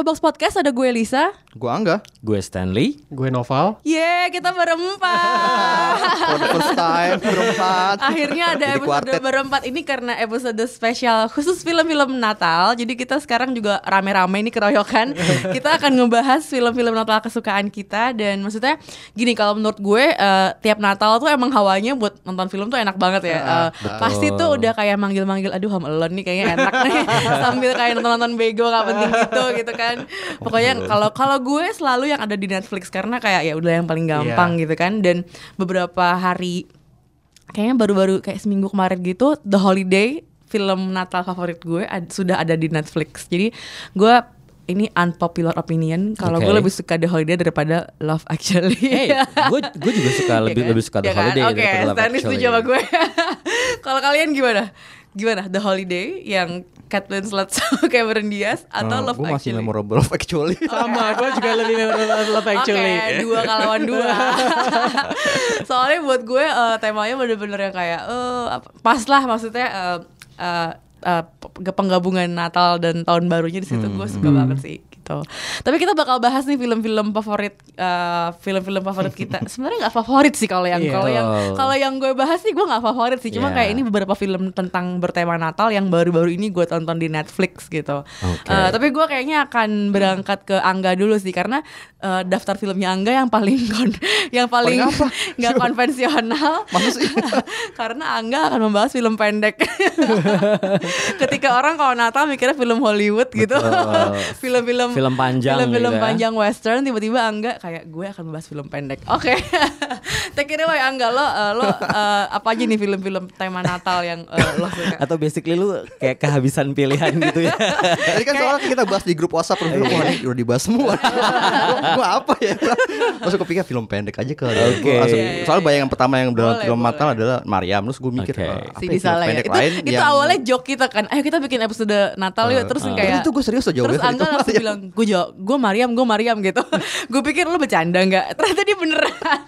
Showbox Podcast, ada gue Lisa. Gua Angga. Gue Stanley. Gue Noval. Yeay, kita berempat. For the first time berempat. Akhirnya ada Jadi episode quartet. berempat ini karena episode spesial khusus film-film Natal. Jadi kita sekarang juga rame-rame nih keroyokan. Kita akan ngebahas film-film Natal kesukaan kita. Dan maksudnya gini, kalau menurut gue eh, Tiap Natal tuh emang hawanya buat nonton film tuh enak banget ya. Eh, Pasti tuh udah kayak manggil-manggil Aduh Home Alone nih kayaknya enak nih. Sambil kayak nonton-nonton bego gak penting gitu gitu kan Pokoknya kalau kalau gue selalu yang ada di Netflix Karena kayak ya udah yang paling gampang gitu kan Dan beberapa hari kayaknya baru-baru kayak seminggu kemarin gitu The Holiday film Natal favorit gue ad- sudah ada di Netflix jadi gue ini unpopular opinion kalau Oke. gue lebih suka The Holiday daripada Love Actually Hey, gue gue juga suka lebih Iya kan? lebih suka The Iya kan? Holiday Oke, daripada Love Stanley Actually. setuju sama gue. Kalau kalian gimana? Gimana? The Holiday yang Kate Winslet sama Cameron Diaz atau Love Gue masih Actually? memorable Love Actually Sama, gue juga lebih memorable Love Actually. Oke, dua kalawan dua. Soalnya buat gue eh, temanya bener-bener yang kayak eh, apa- pas lah maksudnya eh, eh, eh, pe- penggabungan Natal dan tahun barunya di situ gue suka banget sih gitu. Tapi kita bakal bahas nih film-film favorit eh, film-film favorit kita. Sebenarnya nggak favorit sih kalau yang Iya. kalau yang kalau yang gue bahas sih gue nggak favorit sih. Cuma Iya. kayak ini beberapa film tentang bertema Natal yang baru-baru ini gue tonton di Netflix gitu. Oke. Eh, tapi gue kayaknya akan berangkat ke Angga dulu sih karena eh, daftar filmnya Angga yang paling kon yang paling nggak konvensional. Karena Angga akan membahas film pendek. Ketika orang kalau Natal mikirnya film Hollywood gitu. Film-film Film panjang film-film gitu ya. panjang western tiba-tiba Angga kayak gue akan membahas film pendek. Oke. Take it away Angga lo eh, lo eh, apa aja nih film-film tema Natal yang eh, lo suka? Atau basically lu kayak kehabisan pilihan gitu ya. Tadi kan soalnya kita bahas di grup WhatsApp Terus gue nih udah dibahas semua Gue apa ya Terus gue pikir film pendek aja kali Oke. Gua langsung- Iya, iya, Soalnya bayangan pertama yang dalam Boleh, film boleh. Natal adalah Mariam Terus gue mikir Oke. "Ah, apa si ya film ya. pendek Itu, lain itu yang- awalnya joke kita kan. Ayo kita bikin episode Natal yuk terus Ah. kayak Itu gue serius aja Terus jawabnya Angga langsung bilang, gue jo, gue Mariam, gue Mariam gitu. gue pikir lu bercanda nggak? Ternyata dia beneran.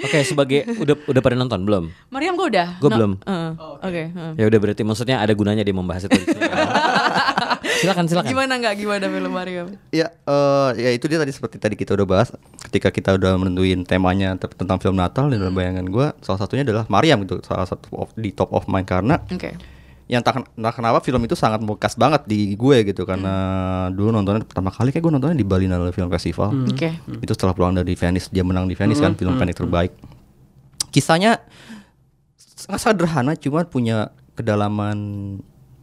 Oke, sebagai udah udah pada nonton belum? Mariam gue udah. Gua belum. eh, Oke. eh. Ya udah berarti maksudnya ada gunanya dia membahas itu. silakan silakan. Gimana nggak? Gimana film Mariam? Ya, eh, ya itu dia tadi seperti tadi kita udah bahas. Ketika kita udah menentuin temanya te- tentang film Natal dan dalam bayangan gue, salah satunya adalah Mariam gitu, salah satu of- di top of mind karena Oke. Yang tak entah kenapa film itu sangat membekas banget di gue gitu. Karena dulu nontonnya pertama kali kayak gue nontonnya di Berlinale Film Festival. Oke. Itu setelah pulang dari Venice dia menang di Venice kan film pendek terbaik. Kisahnya sangat sederhana cuman punya kedalaman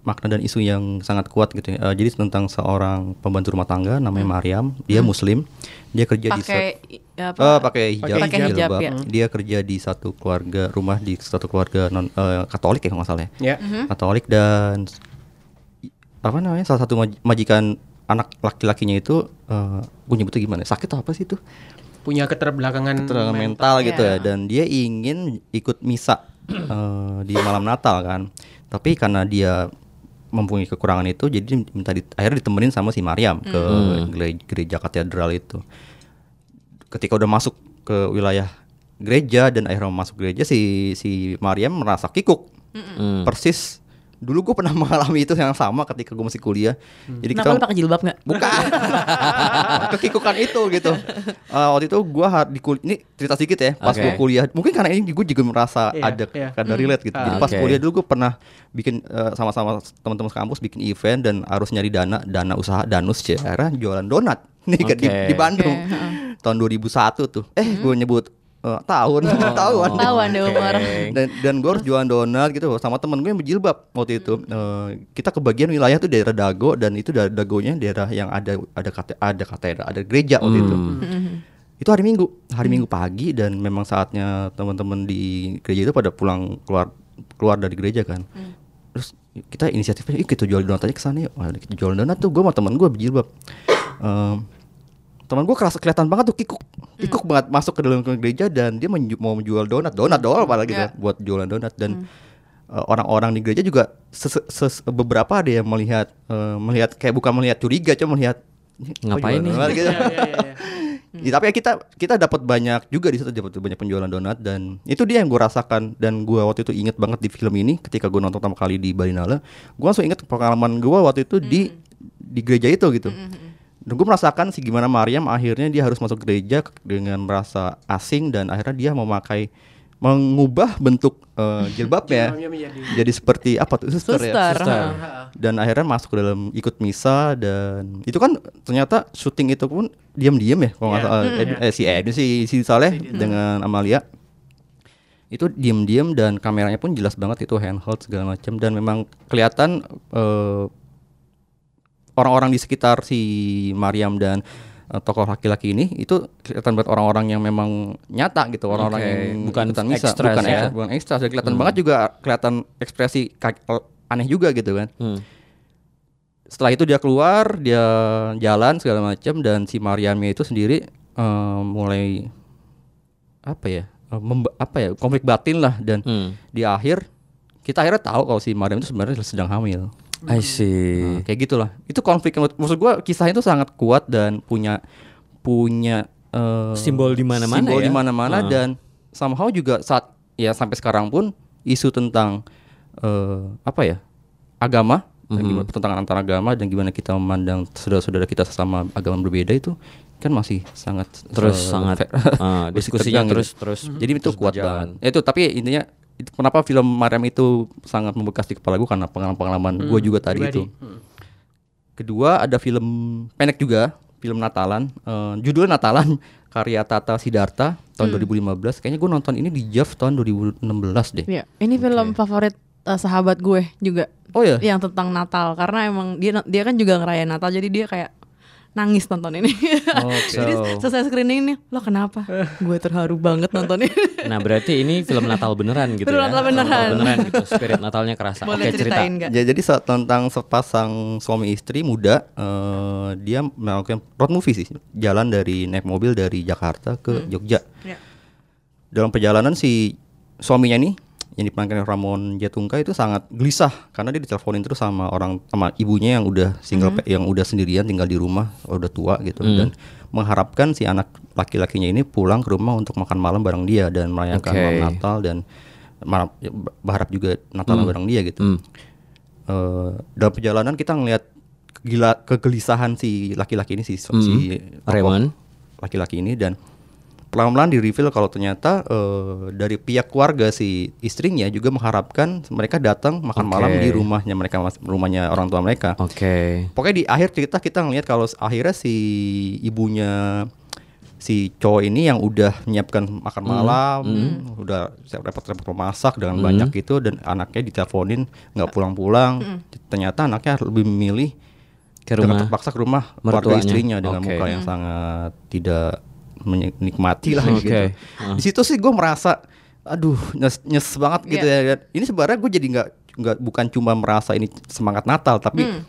makna dan isu yang sangat kuat gitu. Eh, jadi tentang seorang pembantu rumah tangga namanya Mariam, dia muslim, dia kerja di Apa? Eh, pakai hijab, Pakai hijab, jilbab. ya. Dia kerja di satu keluarga rumah di satu keluarga non eh, Katolik ya kalau nggak salah ya. Ya. Katolik dan apa namanya salah satu maj- majikan anak laki-lakinya itu eh gue nyebutnya gimana? ya? Sakit atau apa sih itu? Punya keterbelakangan Keterangan mental gitu ya. ya dan dia ingin ikut misa eh, di malam Natal kan. Tapi karena dia mempunyai kekurangan itu jadi minta di, akhirnya ditemenin sama si Mariam ke gere- gereja katedral itu. Ketika udah masuk ke wilayah gereja dan akhirnya masuk gereja si si Mariam merasa kikuk. Hmm. Persis dulu gue pernah mengalami itu yang sama ketika gue masih kuliah. Jadi Kenapa lu pakai jilbab nggak? Bukan. Kekikukan itu gitu. Eh, waktu itu gua ha- di kul- ini cerita sedikit ya. Pas Oke. gua kuliah, mungkin karena ini gue juga merasa Iya, ada iya. ada relate gitu. Jadi pas kuliah dulu gue pernah bikin eh, sama-sama teman-teman kampus bikin event dan harus nyari dana, dana usaha danus cara jualan donat nih kan di, di Bandung. Heeh. Tahun 2001 tuh. Eh, gue nyebut eh, tahun, tahun. Tahuan deh umur. dan dan gue harus jualan donat gitu sama temen gue yang berjilbab waktu itu. Eh, kita kebagian wilayah tuh daerah Dago dan itu da- Dagonya daerah yang ada ada kate, ada katedral ada gereja waktu itu. Itu hari Minggu hari Minggu pagi dan memang saatnya teman-teman di gereja itu pada pulang keluar keluar dari gereja kan. Terus kita inisiatifnya, kita jual donat aja ke sana yuk. Kita jual donat tuh gue sama temen gue berjilbab. Em, teman gue kerasa kelihatan banget tuh kikuk. Kikuk banget. Masuk ke dalam gereja dan dia menju- mau menjual donat. Donat doang apalagi Ya. kan, buat jualan donat. Dan eh, orang-orang di gereja juga ses- ses- beberapa ada yang melihat eh, melihat kayak bukan melihat curiga cuma melihat "Ini kok Ngapain nih?" donat?" gitu. Iya, iya, iya, iya. Ya, tapi ya kita kita dapat banyak juga di situ dapat banyak penjualan donat. Dan itu dia yang gue rasakan. Dan gue waktu itu inget banget di film ini ketika gue nonton pertama kali di Balinala gue langsung inget pengalaman gue waktu itu di di gereja itu gitu dan gue merasakan sih gimana Maryam akhirnya dia harus masuk gereja dengan merasa asing dan akhirnya dia memakai mengubah bentuk eh, jilbabnya Jilbabnya menjadi- jadi seperti apa tuh suster, ya Suster. Suster. ha. dan akhirnya masuk ke dalam ikut misa dan itu kan ternyata syuting itu pun diam-diam ya kalau nggak Iya. salah Mm. eh, eh, si Edwin si si Saleh dengan Amalia itu diam-diam dan kameranya pun jelas banget itu handheld segala macam dan memang kelihatan eh, orang-orang di sekitar si Maryam dan eh, tokoh laki-laki ini itu kelihatan banget orang-orang yang memang nyata gitu orang-orang Oke, yang bukan misa extras bukan ya. extra, bukan ekstra Dan kelihatan banget juga kelihatan ekspresi kaki- aneh juga gitu kan Hmm. setelah itu dia keluar dia jalan segala macam dan si Mariamnya itu sendiri eh, mulai apa ya eh, apa ya konflik batin lah dan Hmm. di akhir kita akhirnya tahu kalau si Mariam itu sebenarnya sedang hamil I see. Nah, kayak gitulah itu konflik yang maksud gua kisahnya itu sangat kuat dan punya punya eh, Simbol di mana-mana simbol ya? di mana-mana Ah. dan somehow juga saat ya sampai sekarang pun isu tentang eh, apa ya agama Mhm. gimana pertentangan antara agama dan gimana kita memandang saudara-saudara kita sesama agama berbeda itu kan masih sangat Terus eh, sangat Masih diskusinya tegang terus terus. jadi itu terus kuat banget Ya itu tapi intinya itu kenapa film Mariam itu sangat membekas di kepala gue karena pengalaman-pengalaman gue juga tadi pribadi. itu. Kedua ada film pendek juga film Natalan. Eh, judulnya Natalan karya Tata Sidarta tahun 2015 kayaknya gue nonton ini di JAV tahun 2016 deh. Iya, ini film favorit eh, sahabat gue juga. Oh ya yang tentang Natal karena emang dia dia kan juga ngerayain Natal jadi dia kayak nangis nonton ini. Oke. jadi selesai screening nih, lo kenapa? gue terharu banget nonton ini. Nah, berarti ini film Natal beneran gitu Film ya. Natal beneran. beneran gitu. Spirit Natalnya kerasa. Boleh Oke, cerita. ceritain nggak? Ya, jadi saat tentang sepasang suami istri muda, eh, dia melakukan road movie sih, jalan dari naik mobil dari Jakarta ke Jogja. Ya. Dalam perjalanan si suaminya nih yang diperankan oleh Ramon Jatungka itu sangat gelisah karena dia diteleponin terus sama orang sama ibunya yang udah single Hmm. pa- yang udah sendirian tinggal di rumah udah tua gitu dan mengharapkan si anak laki-lakinya ini pulang ke rumah untuk makan malam bareng dia dan merayakan Oke. malam Natal dan berharap juga Natal bareng dia gitu. Hmm. Eh, dalam perjalanan kita ngelihat gila kegelisahan si laki-laki ini si, si tokoh Raymond. laki-laki ini dan pelan-pelan di reveal kalau ternyata eh, dari pihak keluarga si istrinya juga mengharapkan mereka datang makan Oke. malam di rumahnya mereka rumahnya orang tua mereka. Oke. Pokoknya di akhir cerita kita ngelihat kalau akhirnya si ibunya si cowok ini yang udah menyiapkan makan Hmm. malam, udah siap repot-repot memasak dengan banyak gitu dan anaknya diteleponin nggak pulang-pulang. Ternyata anaknya lebih memilih Ke rumah terpaksa ke rumah keluarga mertuanya. istrinya dengan Oke. muka yang sangat tidak menikmati lah Oke. gitu. Ah. Di situ sih gue merasa, aduh nyes, nyes banget gitu Iya. ya. Ini sebenarnya gue jadi nggak nggak bukan cuma merasa ini semangat Natal, tapi Hmm.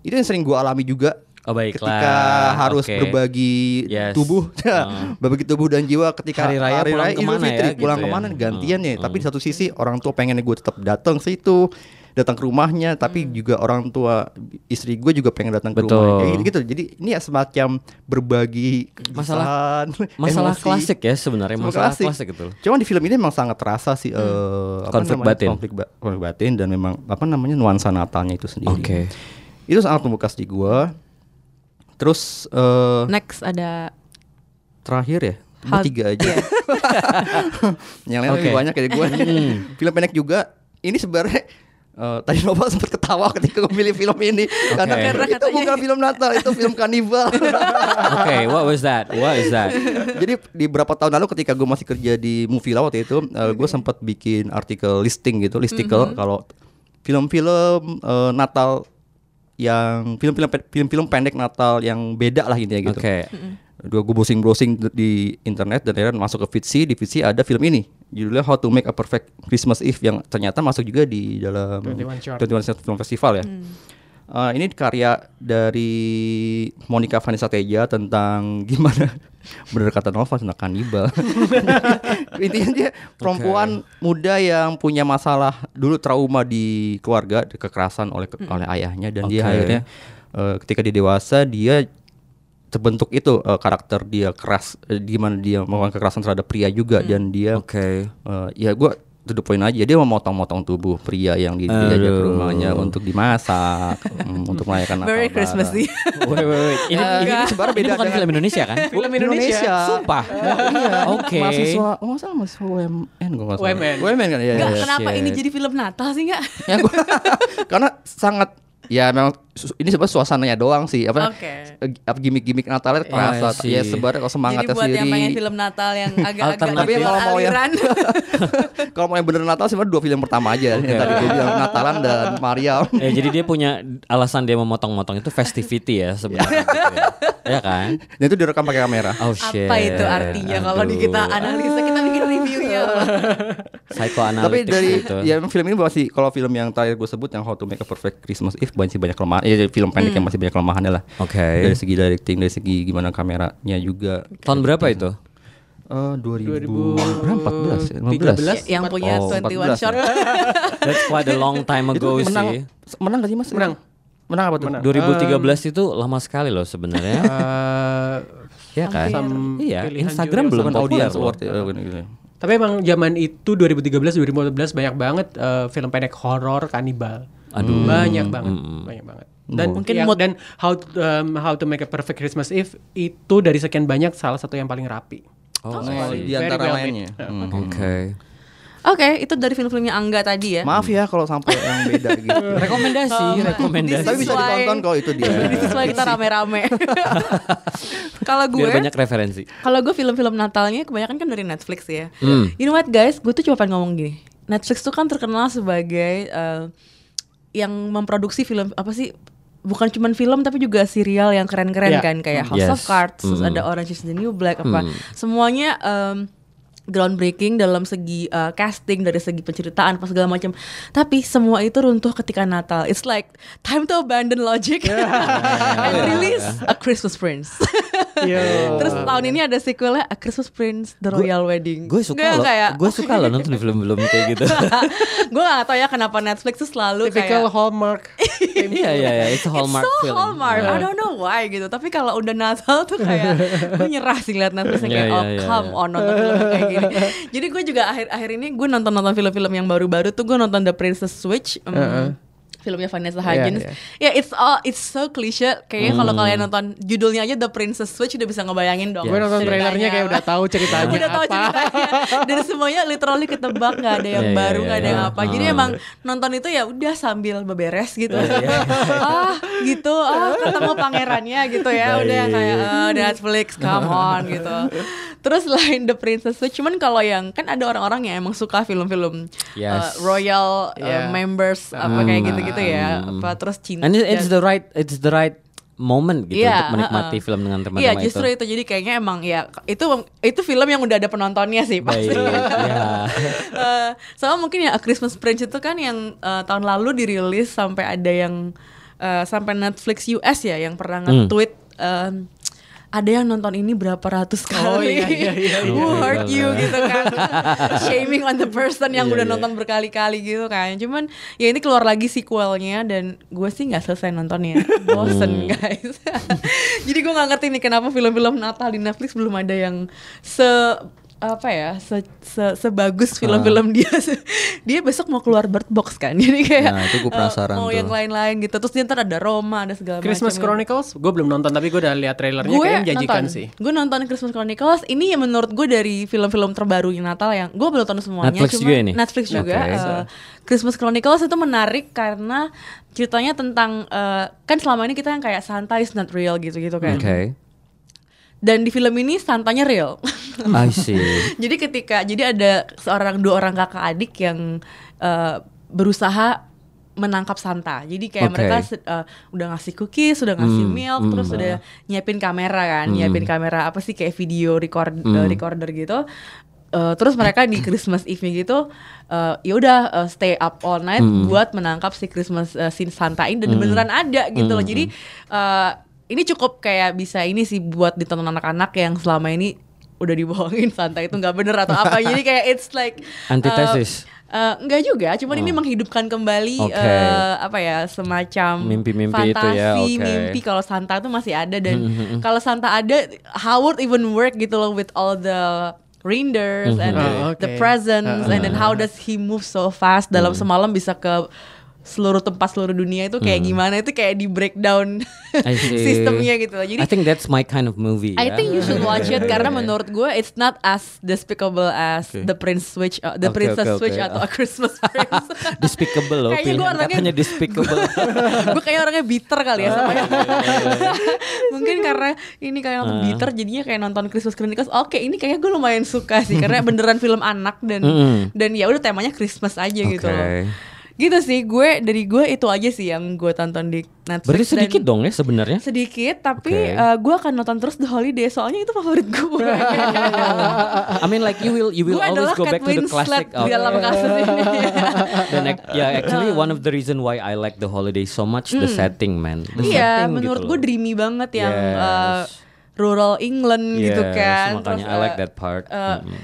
itu yang sering gue alami juga Oh, baiklah. ketika harus Oke. berbagi Yes. tubuh, Ah. berbagi tubuh dan jiwa ketika Hari raya pulang Idul ke mana Fitri, ya, pulang gitu ya. ke mana gantian Hmm, ya. Tapi di satu sisi orang tua pengen gue tetap datang situ, datang ke rumahnya, tapi juga orang tua istri gue juga pengen datang ke Betul. rumahnya. Kayak gitu, Jadi ini ya semacam berbagi Masalah- Masalah emosi. klasik ya sebenarnya Masalah klasik. klasik itu. Cuman di film ini memang sangat terasa sih eh, apa Konflik namanya, batin. konflik, ba- konflik batin dan memang apa namanya nuansa Natalnya itu sendiri. Oke. Itu sangat membekas di gua. Terus eh Next ada terakhir ya, Hal- tiga aja. iya. Yang lain lebih Oke. banyak dari gua. film pendek juga. Ini sebenarnya eh, tadi Nova sempat ketawa ketika memilih film ini karena Karena itu katanya- bukan film Natal, itu film kanibal. Oke, what was that? What is that? Jadi di beberapa tahun lalu ketika gue masih kerja di Movie Law waktu itu, gue sempat bikin artikel listing gitu, listicle kalau film-film eh, Natal yang film-film film-film pendek Natal yang beda lah intinya gitu. Oke. Dua gue browsing-browsing di internet dan akhirnya masuk ke Fitsi, di Fitsi ada film ini judulnya How to Make a Perfect Christmas Eve yang ternyata masuk juga di dalam 21 Short. 21 Short Film Festival ya. Eh, ini karya dari Monica Vanessa Teja tentang gimana bener kata Nova tentang kanibal. Intinya dia perempuan muda yang punya masalah dulu trauma di keluarga, kekerasan oleh oleh ayahnya dan dia Oke. akhirnya eh, ketika dia dewasa dia terbentuk itu eh, karakter dia keras eh, gimana dia melakukan kekerasan terhadap pria juga dan dia Oke. Eh, ya gua to the point aja dia memotong-motong tubuh pria yang di- diajak ke rumahnya untuk dimasak mm, untuk merayakan Natal Very bareng. Christmassy. Wait, wait, wait. Ini, Eh, ini, ini sebenarnya ini beda bukan dengan- film Indonesia kan? Film Indonesia. Sumpah. iya Oke. mahasiswa oh salah mahasiswa UMN gua nggak salah UMN. UMN kan ya, Nggak, ya, ya. kenapa shit. ini jadi film Natal sih nggak? Ya, gua- karena sangat ya memang ini sebenarnya suasananya doang sih apa Oke. eh, gimmick-gimmick Natalnya kerasa I see. ya sebenarnya kalau semangatnya Jadi buat yang pengen sendiri film Natal yang agak-agak. Tapi kalau mau yang- kalau mau yang bener Natal sebenarnya dua film pertama aja yang tadi gue bilang Natalan dan Mariam Eh, jadi dia punya alasan dia memotong-motong itu festivity ya sebenarnya. gitu ya. Ya kan? dan itu direkam pakai kamera Oh shit. Apa itu artinya kalau di kita analisa kita bikin reviewnya. Psychoanalytic Tapi dari gitu. ya film ini masih kalau film yang terakhir gue sebut yang How to Make a Perfect Christmas Eve masih banyak kelemahan. Ya film pendek yang masih banyak kelemahannya lah. Oke. Dari segi directing, dari segi gimana kameranya juga. Tahun berapa itu? Eh 2000 2000 berapa 14 ya? 15. yang punya Oh, 21 14 short. That's quite a long time ago Itu menang, sih. menang gak sih Mas? Menang. Menang apa tuh? Menang. 2013 itu lama sekali loh sebenarnya. Eh, Iya kan? Some Iya, Instagram belum audience award ya. gini, gini. Tapi emang zaman itu 2013 2014 banyak banget eh, film pendek horor kanibal. Aduh. Banyak banget, Mm. banyak banget. Dan Mungkin yang- mood- dan how um, how to make a perfect Christmas Eve itu dari sekian banyak salah satu yang paling rapi. Oh, Oh, di antara well lainnya. made. Hmm. Oke. Oke, itu dari film-filmnya Angga tadi ya. Maaf ya kalau sampai yang beda gitu. Rekomendasi, rekomendasi. Tapi bisa ditonton kalau itu dia. Sesuai kita rame-rame. Kalau gue, Biar banyak referensi. kalau gue film-film Natalnya kebanyakan kan dari Netflix ya. Hmm. You know what guys, gue tuh cuma pengen ngomong gini. Netflix tuh kan terkenal sebagai eh, yang memproduksi film apa sih? Bukan cuma film tapi juga serial yang keren-keren Yeah. kan kayak House Yes. of Cards, terus Hmm. ada Orange is the New Black apa. Hmm. Semuanya em, groundbreaking dalam segi eh, casting dari segi penceritaan apa segala macam. Tapi semua itu runtuh ketika Natal. It's like time to abandon logic and release a Christmas Prince. Yo. Terus tahun ini ada sequelnya A Christmas Prince The Royal Wedding. Gue suka Nggak, loh. kayak Gue suka loh nonton film-film kayak gitu. gue gak tau ya kenapa Netflix tuh selalu Typical kayak Hallmark. Iya iya iya, it's a Hallmark It's so film. Hallmark. I don't know why gitu. Tapi kalau udah Natal tuh kayak gue nyerah sih liat Netflix Iya, kayak iya, oh iya, come iya. on nonton film kayak gini. Jadi gue juga akhir akhir ini gue nonton nonton film-film yang baru-baru tuh gue nonton The Princess Switch. em, Filmnya Vanessa Hudgens. Iya, Ya it's all it's so cliche. Kayaknya kalau Hmm. kalian nonton judulnya aja The Princess Switch udah bisa ngebayangin dong. Gue nonton trailernya kayak udah tahu ceritanya udah tahu apa. ceritanya dan semuanya literally ketebak nggak ada yang iya, baru nggak ada yang apa jadi Ah. emang nonton itu ya udah sambil beberes gitu ah gitu ah ketemu pangerannya gitu ya udah kayak ah, Netflix come on gitu terus lain The Princess Switch cuman kalau yang kan ada orang-orang yang emang suka film-film Yes. uh, royal uh, Yeah. members apa Hmm. kayak gitu-gitu ya apa terus cinta And it- it's the right it's the right moment gitu Iya, untuk menikmati uh-uh. film dengan teman-teman Iya itu. justru itu. jadi kayaknya emang ya itu itu film yang udah ada penontonnya sih pasti. Baik, ya. Eh, sama mungkin ya A Christmas Prince itu kan yang eh, tahun lalu dirilis sampai ada yang eh, sampai Netflix US ya yang pernah Hmm. nge-tweet em, ada yang nonton ini berapa ratus kali, Oh, iya, iya, iya, Who iya. hurt you gitu kan, shaming on the person yang Iya, udah iya. nonton berkali-kali gitu kan. Cuman ya ini keluar lagi sequelnya dan gue sih nggak selesai nontonnya, bosen guys. Jadi gue nggak ngerti nih kenapa film-film Natal di Netflix belum ada yang se apa ya se, se- sebagus film-film dia dia besok mau keluar Bird Box kan jadi kayak Nah, itu gua eh, penasaran mau tuh. yang lain-lain gitu terus dia ntar ada Roma ada segala Christmas macam. Chronicles, gue belum nonton tapi gue udah lihat trailernya gue kayaknya menjanjikan nonton sih. gue nonton Christmas Chronicles ini yang menurut gue dari film-film terbaru yang Natal yang gue belum nonton semuanya Netflix cuma juga ini? Netflix juga Oke. eh, Christmas Chronicles itu menarik karena ceritanya tentang eh, kan selama ini kita yang kayak Santa is not real gitu-gitu kan Oke. Dan di film ini Santanya real I see. jadi ketika jadi ada seorang dua orang kakak adik yang eh, berusaha menangkap Santa. Jadi kayak Oke. mereka eh, udah ngasih cookies, udah ngasih Hmm, milk, hmm. terus udah nyiapin kamera kan, Hmm. nyiapin kamera apa sih kayak video record eh, Hmm. recorder gitu. eh, terus mereka di Christmas Eve gitu eh, ya udah eh, stay up all night buat menangkap si Christmas eh, scene Santa ini dan beneran ada gitu loh. Jadi eh, ini cukup kayak bisa ini sih buat ditonton anak-anak yang selama ini udah dibohongin Santa itu nggak bener atau apa. Jadi kayak it's like eh, Antitesis. eh, enggak juga, cuman ini menghidupkan kembali Oke. eh, apa ya semacam Mimpi-mimpi itu fantasi ya, oke. mimpi kalau Santa tuh masih ada dan kalau Santa ada how would even work gitu loh with all the reindeers and Oh, the oke. presents and then how does he move so fast dalam semalam bisa ke seluruh tempat seluruh dunia itu kayak gimana itu kayak di breakdown sistemnya gitu loh. Jadi I think that's my kind of movie. I ya. think you should watch it karena menurut gue it's not as despicable as Oke. The Prince Switch, uh, The Oke, Princess oke, oke. Switch atau A Christmas Prince. despicable loh Kayaknya gue orangnya katanya despicable. gue kayak orangnya bitter kali ya sama yang mungkin karena ini kayak nonton Ah. bitter jadinya kayak nonton Christmas Chronicles oke ini kayaknya gue lumayan suka sih karena beneran film anak dan Mm-mm. dan ya udah temanya Christmas aja gitu Oke. loh gitu sih gue dari gue itu aja sih yang gue tonton di Netflix Berarti sedikit dan- dong ya sebenarnya. sedikit tapi Oke. eh, gue akan nonton terus The Holiday soalnya itu favorit gue I mean like you will you will gue always adalah go Kate back to the Winslet classic di dalam kasus ini Dan ya actually one of the reason why I like the holiday so much the setting man. The iya setting menurut gitu gue dreamy banget yang Yes. eh, rural England gitu Yes, kan makanya I Terus, like eh, that part. eh, Mm-mm.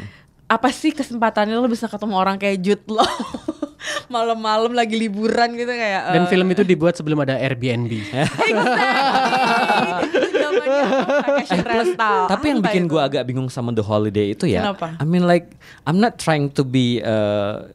apa sih kesempatannya lo bisa ketemu orang kayak Jude Law malam-malam lagi liburan gitu kayak Dan eh, film itu dibuat sebelum ada Airbnb. Tapi yang bikin gue agak bingung sama The Holiday itu ya. Kenapa? I mean like I'm not trying to be uh,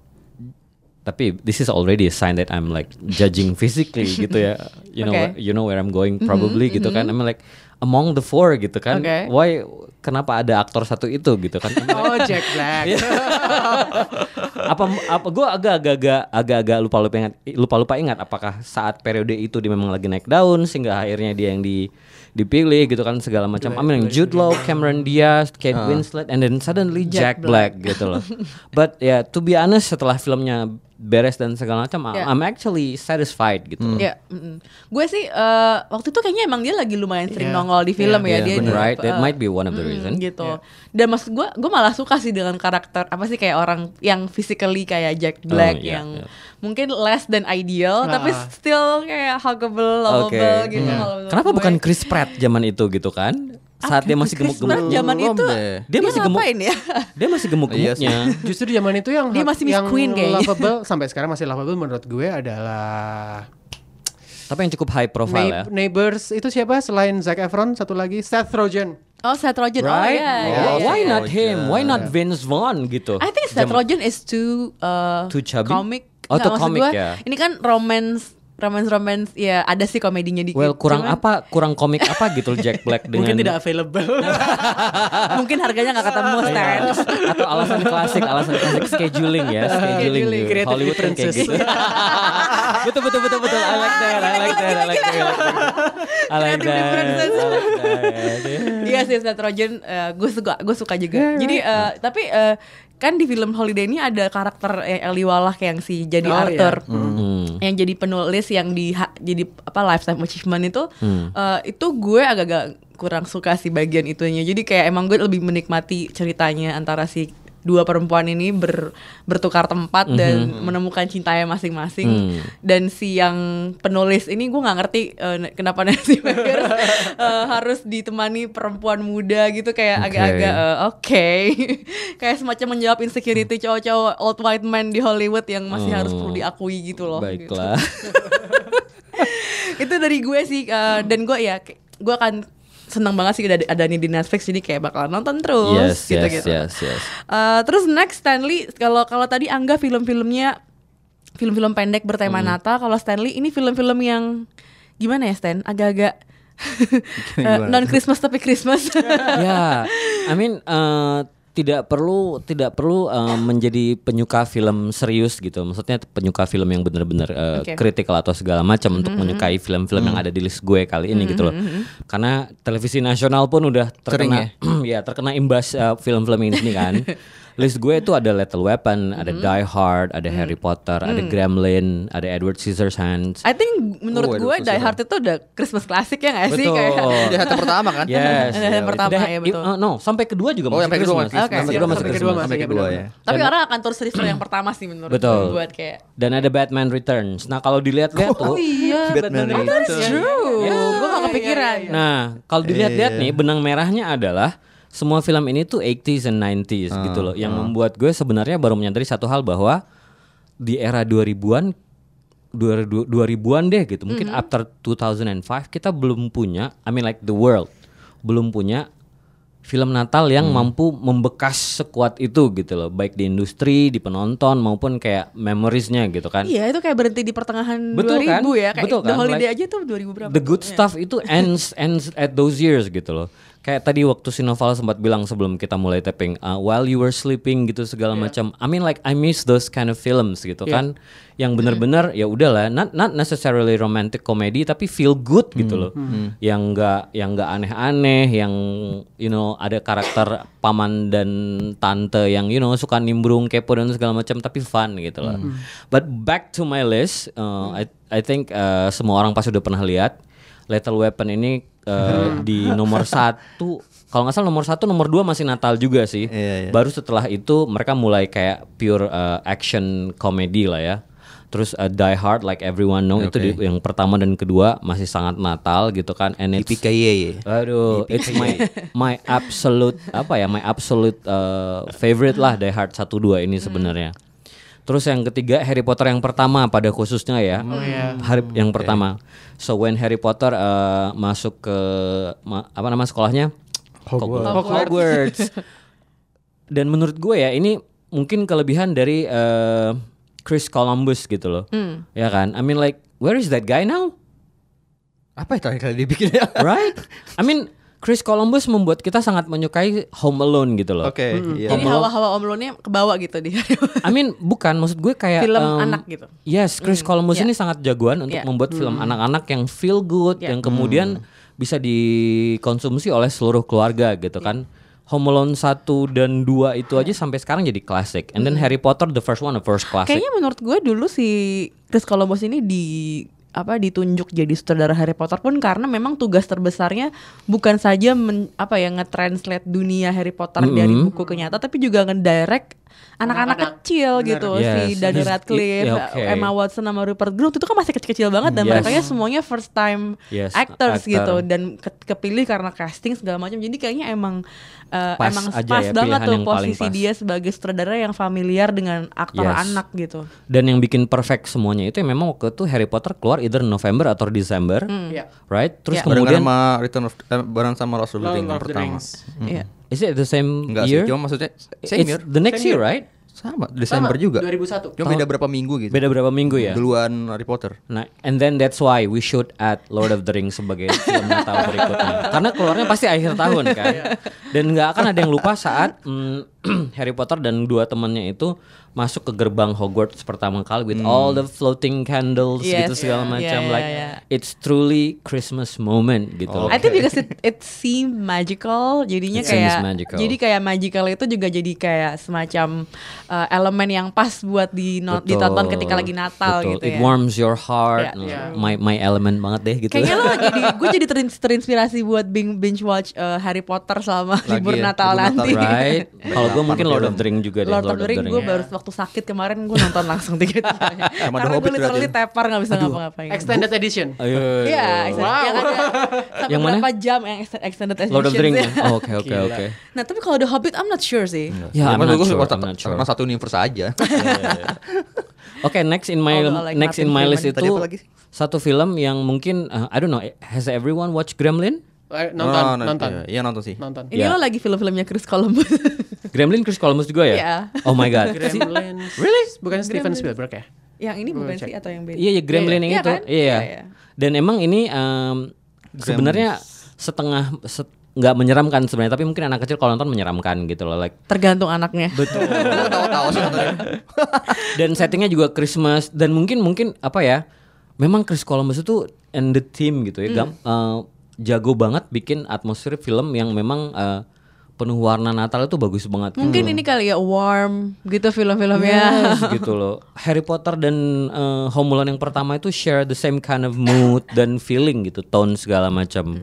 tapi this is already a sign that I'm like judging physically gitu ya. You know Okay. Mm-hmm, you know where I'm going probably gitu kan. I mean like among the four gitu kan. Okay. Why kenapa ada aktor satu itu gitu kan? Oh Jack Black. apa apa gue agak-agak agak-agak lupa lupa ingat lupa lupa ingat apakah saat periode itu dia memang lagi naik daun sehingga akhirnya dia yang di dipilih gitu kan segala macam. I mean Jude Law, Cameron Diaz, Kate Winslet, and then suddenly Jack, Jack Black. gitu loh. But ya to be honest setelah filmnya beres dan segala macam, Yeah. I'm actually satisfied gitu. loh. Ya, mm-mm. gue sih eh, waktu itu kayaknya emang dia lagi lumayan sering Iya. nongol di film Iya, ya iya, dia. bener. Right, that eh, might be one of the mm, reason. gitu. Dan maksud gue, gue malah suka sih dengan karakter apa sih kayak orang yang physically kayak Jack Black iya, yang iya. mungkin less than ideal, tapi Ah. still kayak huggable, lovable Oke. gitu. Menurut Kenapa gue. bukan Chris Pratt zaman itu gitu kan? Saat dia masih gemuk-gemuk. Zaman itu deh. Dia masih gemuk. ya? Dia masih gemuk-gemuknya. Justru di zaman itu yang Dia masih Miss yang Queen kayaknya. lovable sampai sekarang masih lovable menurut gue adalah Tapi yang cukup high profile ya. Neigh- Neighbors itu siapa selain Zac Efron satu lagi Seth Rogen. Oh, Seth Rogen. Oh Right? ya. Oh, ya, ya. Why not him? Why not Vince Vaughn gitu? I think Seth Rogen is too uh, Too chubby? comic. Oh, Nggak, comic gua, ya. Ini kan romance romance romance ya ada sih komedinya dikit. Well, kurang Cuman apa? Kurang komik apa gitu Jack Black dengan Mungkin tidak available. mungkin harganya nggak ketemu Iya. Stan. atau alasan klasik, alasan klasik scheduling ya, scheduling. Scheduling. gitu. Hollywood kan kayak gitu. betul betul betul betul. I like that. I like that. I like that. I like that. I like Creative that. differences. I like that. Iya sih Seth Rogen gue suka gue suka juga. Jadi eh, tapi eh, kan di film Holiday ini ada karakter eh, Eli Wallach yang si jadi Oh, Arthur. Hmm. yang jadi penulis yang di jadi apa lifetime achievement itu Hmm. eh, itu gue agak-agak kurang suka sih bagian itunya jadi kayak emang gue lebih menikmati ceritanya antara si dua perempuan ini ber, bertukar tempat dan menemukan cintanya masing-masing Hmm. dan si yang penulis ini gue nggak ngerti eh, kenapa Nancy Meyers eh, harus ditemani perempuan muda gitu kayak Oke. agak-agak eh, oke kayak semacam menjawab insecurity cowok-cowok old white man di Hollywood yang masih harus Oh. perlu diakui gitu loh gitu. Baiklah. itu dari gue sih uh, dan gue ya gue akan senang banget sih ada ada nih di Netflix jadi kayak bakalan nonton terus yes, gitu yes, gitu. yes, yes. Uh, terus next Stanley kalau kalau tadi Angga film-filmnya film-film pendek bertema Hmm. Natal kalau Stanley ini film-film yang gimana ya Stan agak-agak Gimana? non Christmas tapi Christmas ya, I mean eh, tidak perlu tidak perlu eh, menjadi penyuka film serius gitu. Maksudnya penyuka film yang benar-benar eh, Oke. kritikal atau segala macam untuk menyukai film-film yang ada di list gue kali ini gitu loh. Karena televisi nasional pun udah terkena ya? terkena imbas eh, film-film ini kan. list gue itu ada Lethal Weapon, ada Mm-hmm. Die Hard, ada Mm. Harry Potter, ada Gremlin, ada Edward Scissorhands. I think menurut Oh, gue Die Hard itu udah Christmas klasik ya gak sih Betul. kayak Di hati pertama kan? Yes. Ada yang pertama, ya, betul. uh, no, sampai kedua juga Oh, masih sampai kedua Christmas. Oke, Sampai kedua masih kedua Christmas. Sampai Iya, kedua ya. Tapi orang akan terus refer yang pertama sih menurut Betul. gue buat kayak Dan ada Batman Returns. Nah, kalau dilihat-lihat tuh iya Batman Returns. Returns. True. Gue gak kepikiran. Nah, kalau dilihat-lihat Iya. nih benang merahnya adalah semua film ini tuh 80s and 90s gitu loh. Yang membuat gue sebenarnya baru menyadari satu hal bahwa di era 2000-an 2000 2000-an deh gitu. Mungkin after 2005 kita belum punya I mean like the world belum punya film Natal yang mampu membekas sekuat itu gitu loh, baik di industri, di penonton maupun kayak memoriesnya gitu kan. Iya itu kayak berhenti di pertengahan Betul 2000 kan? ya Kayak Betul The kan? Holiday Like, aja tuh 2000 berapa The good stuff itu ends ends at those years gitu loh. Kayak tadi waktu Sinoval sempat bilang sebelum kita mulai tapping, uh, while you were sleeping gitu segala macam. I mean like I miss those kind of films gitu kan, yang bener-bener ya udahlah, not not necessarily romantic comedy tapi feel good gitu loh, yang enggak yang enggak aneh-aneh, yang you know ada karakter paman dan tante yang you know suka nimbrung kepo dan segala macam tapi fun gitu loh. But back to my list, uh, I I think uh, semua orang pasti udah pernah lihat. Lethal Weapon ini uh, di nomor satu. Kalau nggak salah nomor satu nomor dua masih Natal juga sih. Iya, iya. baru setelah itu mereka mulai kayak pure uh, action comedy lah ya. Terus uh, Die Hard like everyone know itu di- yang pertama dan kedua masih sangat Natal gitu kan. And it's. Aduh, it's my my absolute apa ya, my absolute uh, favorite lah Die Hard 1 2 ini sebenarnya. Terus yang ketiga Harry Potter yang pertama pada khususnya ya. Hari yang pertama. So when Harry Potter uh, masuk ke ma- apa nama sekolahnya? Hogwarts. Hogwarts. Dan menurut gue ya ini mungkin kelebihan dari uh, Chris Columbus gitu loh. Ya kan? I mean like where is that guy now? Apa yang terakhir kali dibikin ya? right? I mean, Chris Columbus membuat kita sangat menyukai Home Alone gitu loh. Oke, iya. Jadi hawa-hawa Om Lone-nya kebawa gitu di I mean, bukan maksud gue kayak Film em, anak gitu. Yes, Chris Columbus ya. ini sangat jagoan untuk Ya. membuat film anak-anak yang feel good, Ya. yang kemudian bisa dikonsumsi oleh seluruh keluarga gitu kan. Home Alone 1 dan 2 itu aja sampai sekarang jadi klasik. And then Harry Potter the first one, the first classic. Kayaknya menurut gue dulu si Chris Columbus ini di apa ditunjuk jadi sutradara Harry Potter pun karena memang tugas terbesarnya bukan saja men, apa ya nge-translate dunia Harry Potter dari buku ke nyata tapi juga nge-direct anak-anak kecil gitu si Yes. Daniel He's- Radcliffe, i- oke. Emma Watson sama Rupert Grint itu kan masih kecil-kecil banget dan Yes. mereka semuanya first time Yes, actors actor. gitu dan ke- kepilih karena casting segala macam jadi kayaknya emang uh, Pas emang aja pas ya, banget tuh posisi pas. dia sebagai sutradara yang familiar dengan aktor Yes. anak gitu. Dan yang bikin perfect semuanya itu ya memang waktu itu Harry Potter keluar either November atau Desember. Iya. Right? Terus. Barengan kemudian sama Return of eh, bareng sama Lord of the Rings yang pertama. Rings. Iya. Is it the same Enggak year? sih, cuma maksudnya same It's year. the next Same year, year. right? Sama, Desember juga. 2001. Cuma beda berapa minggu gitu. Beda berapa minggu ya? Duluan Harry Potter. Nah, and then that's why we should add Lord of the Rings sebagai film Natal berikutnya. Karena keluarnya pasti akhir tahun kan. Dan nggak akan ada yang lupa saat mm, Harry Potter dan dua temannya itu masuk ke gerbang Hogwarts pertama kali with all the floating candles Yes. gitu segala Yeah. macam Yeah, like yeah, yeah. it's truly Christmas moment gitu loh. I think because it, it seemed magical, jadinya It kayak magical. jadi kayak magical itu juga jadi kayak semacam uh, elemen yang pas buat di Betul. ditonton ketika lagi Natal Betul. gitu It ya. warms your heart. Yeah, yeah. My my element banget deh gitu. Kayaknya lo jadi gue jadi terin- terinspirasi buat bing- binge watch uh, Harry Potter selama Lagi libur ya, Natal libur Natal, nanti. right? Kalau gue mungkin Lord of the Ring juga deh. Lord of the Ring gue Ring. baru waktu sakit kemarin gue nonton langsung tiga-tiganya. Sama The Karena gue Hobbit literally berarti. tepar gak bisa ngapa-ngapain. Extended edition. Ayo. Iya, extended- yang mana? berapa jam yang ext- extended edition Lord of the Ring. ya? Oh, Oke oke oke. Nah tapi kalau The Hobbit I'm not sure sih. Ya, I'm Cuma not gue sure, suka I'm not sure. karena satu universe aja. Oke, next in my like next in my list itu satu film yang mungkin uh, I don't know, has everyone watched Gremlin? Eh, Nonton, Oh, nah, nonton. Iya, nonton sih. Nonton. Ini Ya. lo lagi film-filmnya Chris Columbus. Gremlin Chris Columbus juga ya? Iya. Oh my god. Gremlins. Really? Bukan Steven Spielberg ya? yang ini bukan sih atau yang beda? Iya, iya Gremlin yang Iya itu. kan? Iya. iya. Dan emang ini um, sebenarnya setengah set- nggak menyeramkan sebenarnya, tapi mungkin anak kecil kalau nonton menyeramkan gitu loh, like Tergantung anaknya. betul. Tahu-tahu sih nontonnya. dan settingnya juga Christmas dan mungkin mungkin apa ya memang Chris Columbus itu and the team gitu ya gam- eh, jago banget bikin atmosfer film yang memang eh, penuh warna Natal itu bagus banget. Mungkin ini kali ya warm gitu film-filmnya. Yes, gitu loh. Harry Potter dan eh, Home Alone yang pertama itu share the same kind of mood dan feeling gitu, tone segala macam.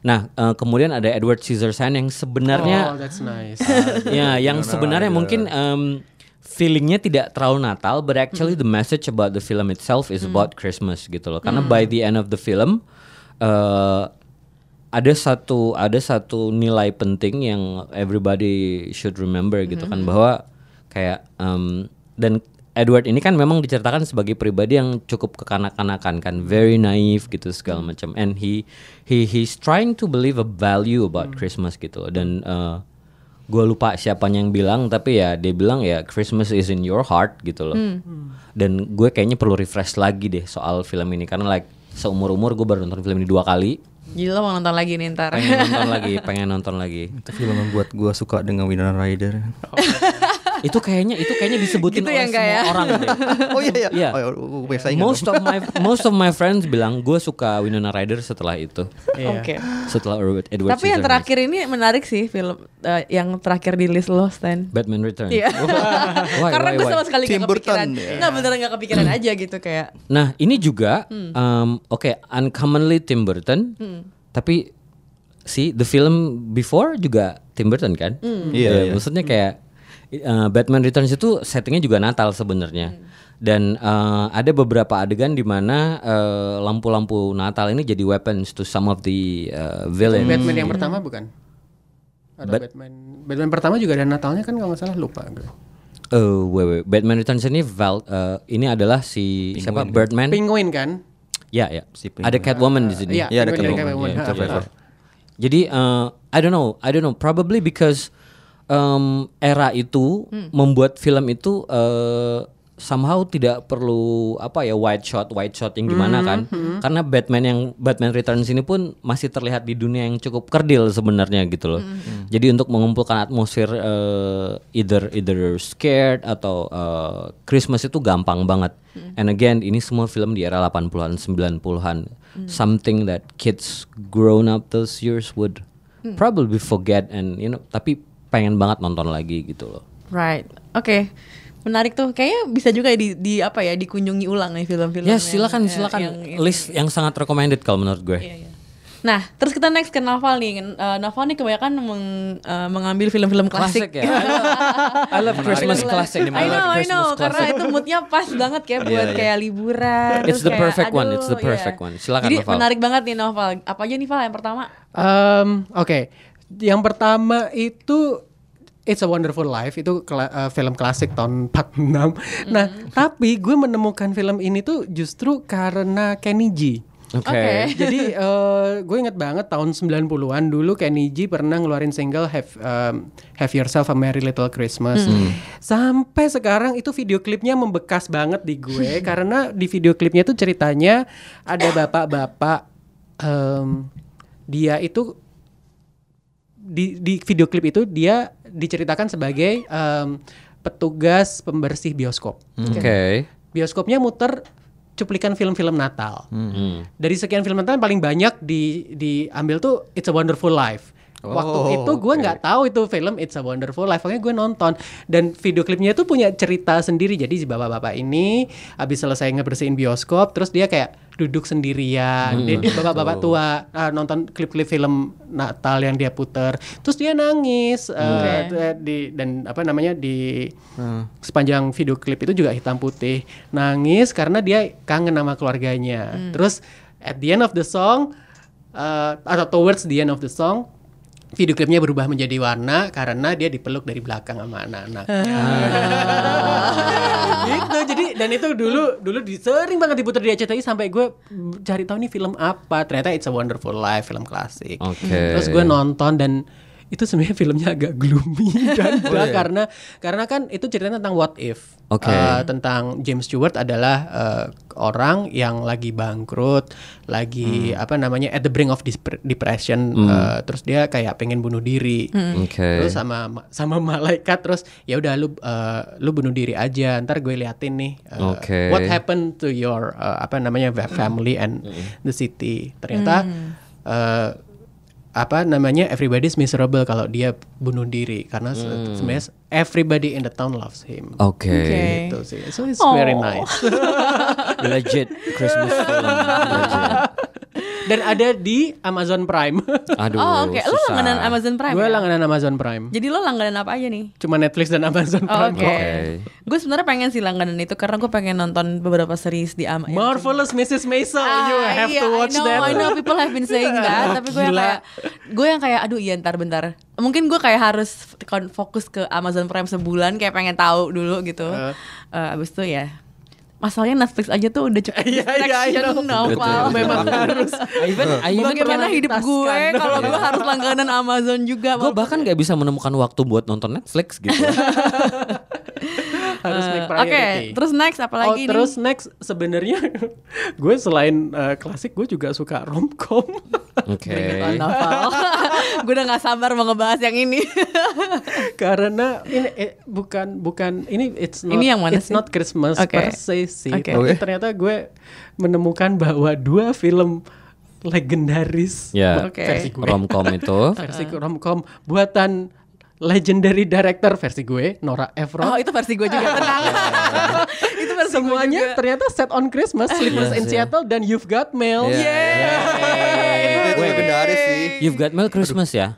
Nah, eh, kemudian ada Edward Scissorhands yang sebenarnya Oh, that's nice. ya, yang sebenarnya mungkin em, feelingnya tidak terlalu Natal, but actually the message about the film itself is about Christmas gitu loh. Karena by the end of the film eh, ada satu ada satu nilai penting yang everybody should remember gitu kan bahwa kayak em, dan Edward ini kan memang diceritakan sebagai pribadi yang cukup kekanak-kanakan kan, very naive gitu segala macam. And he he he's trying to believe a value about Christmas gitu. loh. Dan eh, gue lupa siapanya yang bilang, tapi ya dia bilang ya Christmas is in your heart gitu loh. Dan gue kayaknya perlu refresh lagi deh soal film ini karena like seumur umur gue baru nonton film ini dua kali. Gila mau nonton lagi nih ntar. Pengen nonton lagi, pengen nonton lagi. Itu film yang buat gua suka dengan Winona Ryder. itu kayaknya itu kayaknya disebutin Gitu oleh ya, semua ya? orang deh. Oh iya iya. Iya. Oh, oh, biasa ingat most dong. of my most of my friends bilang gue suka Winona Ryder setelah itu. Iya. Oke. Setelah Edward, Edward Tapi yang Scissorhands. terakhir ini menarik sih film eh, yang terakhir di list lo Stan. Batman Returns. Iya. Why, Karena why, gue sama sekali Tim gak kepikiran. ya. Nggak beneran gak kepikiran aja gitu kayak. Nah ini juga, Hmm. um, oke, uncommonly Tim Burton, tapi si the film before juga Tim Burton kan? Hmm. Iya, Ya, iya. Maksudnya kayak uh, Batman Returns itu settingnya juga Natal sebenarnya. Hmm. Dan uh, ada beberapa adegan di mana uh, lampu-lampu Natal ini jadi weapons to some of the uh, villains. Batman yang pertama bukan? Ada Bat- Batman. Batman pertama juga ada Natalnya kan kalau nggak salah lupa. Oh, wait, wait. Batman Returns ini Val, uh, ini adalah si siapa? Birdman. Penguin kan? Ya, ya. Si Ada Catwoman di sini. Iya, Iya, ada Penguin Catwoman. Catwoman. Iya, Ha, Catwoman. ha. Jadi uh, I don't know, I don't know. Probably because um, era itu membuat film itu uh, somehow tidak perlu apa ya wide shot, wide shot yang gimana kan? Karena Batman yang Batman Returns ini pun masih terlihat di dunia yang cukup kerdil sebenarnya gitu loh. Jadi untuk mengumpulkan atmosfer uh, either either scared atau uh, Christmas itu gampang banget. And again, ini semua film di era 80-an, 90-an. Something that kids grown up those years would probably forget and you know, tapi pengen banget nonton lagi gitu loh. Right. Oke. Menarik tuh. Kayaknya bisa juga di, di apa ya dikunjungi ulang nih film-film. Ya yang- silakan ya, silakan yang list yang sangat recommended kalau menurut gue. Iya, iya. Nah, terus kita next ke Naval nih. Eh, Naval nih kebanyakan meng- eh, mengambil film-film klasik. Klasik ya. I love, Christmas classic. I know, I know, karena itu moodnya pas banget kayak buat Iya, iya. kayak liburan. It's terus the kayak, perfect one, it's the aduh, perfect iya. one. Silakan, Jadi Noval. menarik banget nih Noval. Apa aja nih Val yang pertama? Um, Oke, yang pertama itu It's a Wonderful Life itu kela- uh, film klasik tahun 46. Nah, tapi gue menemukan film ini tuh justru karena Kenny G. Oke. Oke. Jadi eh, gue inget banget tahun 90-an dulu Kenny G pernah ngeluarin single Have um, Have Yourself a Merry Little Christmas. Sampai sekarang itu video klipnya membekas banget di gue karena di video klipnya tuh ceritanya ada bapak-bapak em, dia itu di di video klip itu dia diceritakan sebagai em, petugas pembersih bioskop. Oke. Bioskopnya muter cuplikan film-film Natal. Hmm. Dari sekian film Natal yang paling banyak di diambil tuh It's a Wonderful Life. Waktu Oh, itu gue nggak tahu itu film It's a Wonderful Life, makanya gue nonton. Dan video klipnya itu punya cerita sendiri. Jadi si bapak-bapak ini habis selesai ngebersihin bioskop, terus dia kayak duduk sendirian. Dia bapak-bapak tua ah, nonton klip-klip film Natal yang dia puter, terus dia nangis eh, eh, di dan apa namanya di sepanjang video klip itu juga hitam putih. Nangis karena dia kangen sama keluarganya. Terus at the end of the song uh, atau towards the end of the song video klipnya berubah menjadi warna karena dia dipeluk dari belakang sama anak-anaknya. gitu. Jadi dan itu dulu dulu di, sering banget diputar di RCTI sampai gue cari tahu nih film apa. Ternyata It's a Wonderful Life, film klasik. Oke. Terus gue nonton dan itu sebenarnya filmnya agak gloomy dan dark karena karena kan itu ceritanya tentang what if. Oke. Eh, tentang James Stewart adalah eh, orang yang lagi bangkrut lagi apa namanya at the brink of dep- depression eh, terus dia kayak pengen bunuh diri. Oke. terus sama sama malaikat terus ya udah lu eh, lu bunuh diri aja ntar gue liatin nih eh, Oke. what happened to your eh, apa namanya fa- family and the city. Ternyata eh, apa namanya everybody's miserable kalau dia bunuh diri karena Hmm. sebenarnya everybody in the town loves him. Oke. Oke. Gitu sih. So it's Oh. very nice. Legit Christmas film. Legit. Dan ada di Amazon Prime. Aduh. Oh oke, lo susah. langganan Amazon Prime Gue ya? langganan Amazon Prime. Jadi lo langganan apa aja nih? Cuma Netflix dan Amazon Oh, Prime. Oke. Oke. Gue sebenarnya pengen sih langganan itu karena gue pengen nonton beberapa series di Amazon. Marvelous Mrs. Maisel, you have iya, to watch I know, that. I know people have been saying that, tapi gue yang kayak gue yang kayak aduh iya ntar bentar. Mungkin gue kayak harus kon- fokus ke Amazon Prime sebulan kayak pengen tahu dulu gitu. Uh. Eh, abis itu ya masalahnya Netflix aja tuh udah cukup Iya, iya, distraction know. Naufal. Memang harus. Even, Bagaimana hidup gue kalau gue harus langganan Amazon juga? Gue bahkan gak bisa menemukan waktu buat nonton Netflix gitu. harus make Eh, Oke, priority. terus next apa lagi oh, nih? terus next sebenarnya gue selain uh, klasik gue juga suka romcom. Oke. Novel. gue udah gak sabar mau ngebahas yang ini. Karena ini eh, bukan bukan ini it's not Ini yang mana it's sih? not Christmas Oke. per se sih. Oke. Tapi Oke. ternyata gue menemukan bahwa dua film legendaris Ya. Oke. versi gue. Romcom itu. versi romcom buatan legendary director versi gue Nora Ephron. Oh itu versi gue juga tenang. itu versi gue Semuanya juga. ternyata set on Christmas, Sleepless Yes, in yeah. Seattle dan You've Got Mail. Yeah. Itu legendaris sih. You've got mail Christmas ya?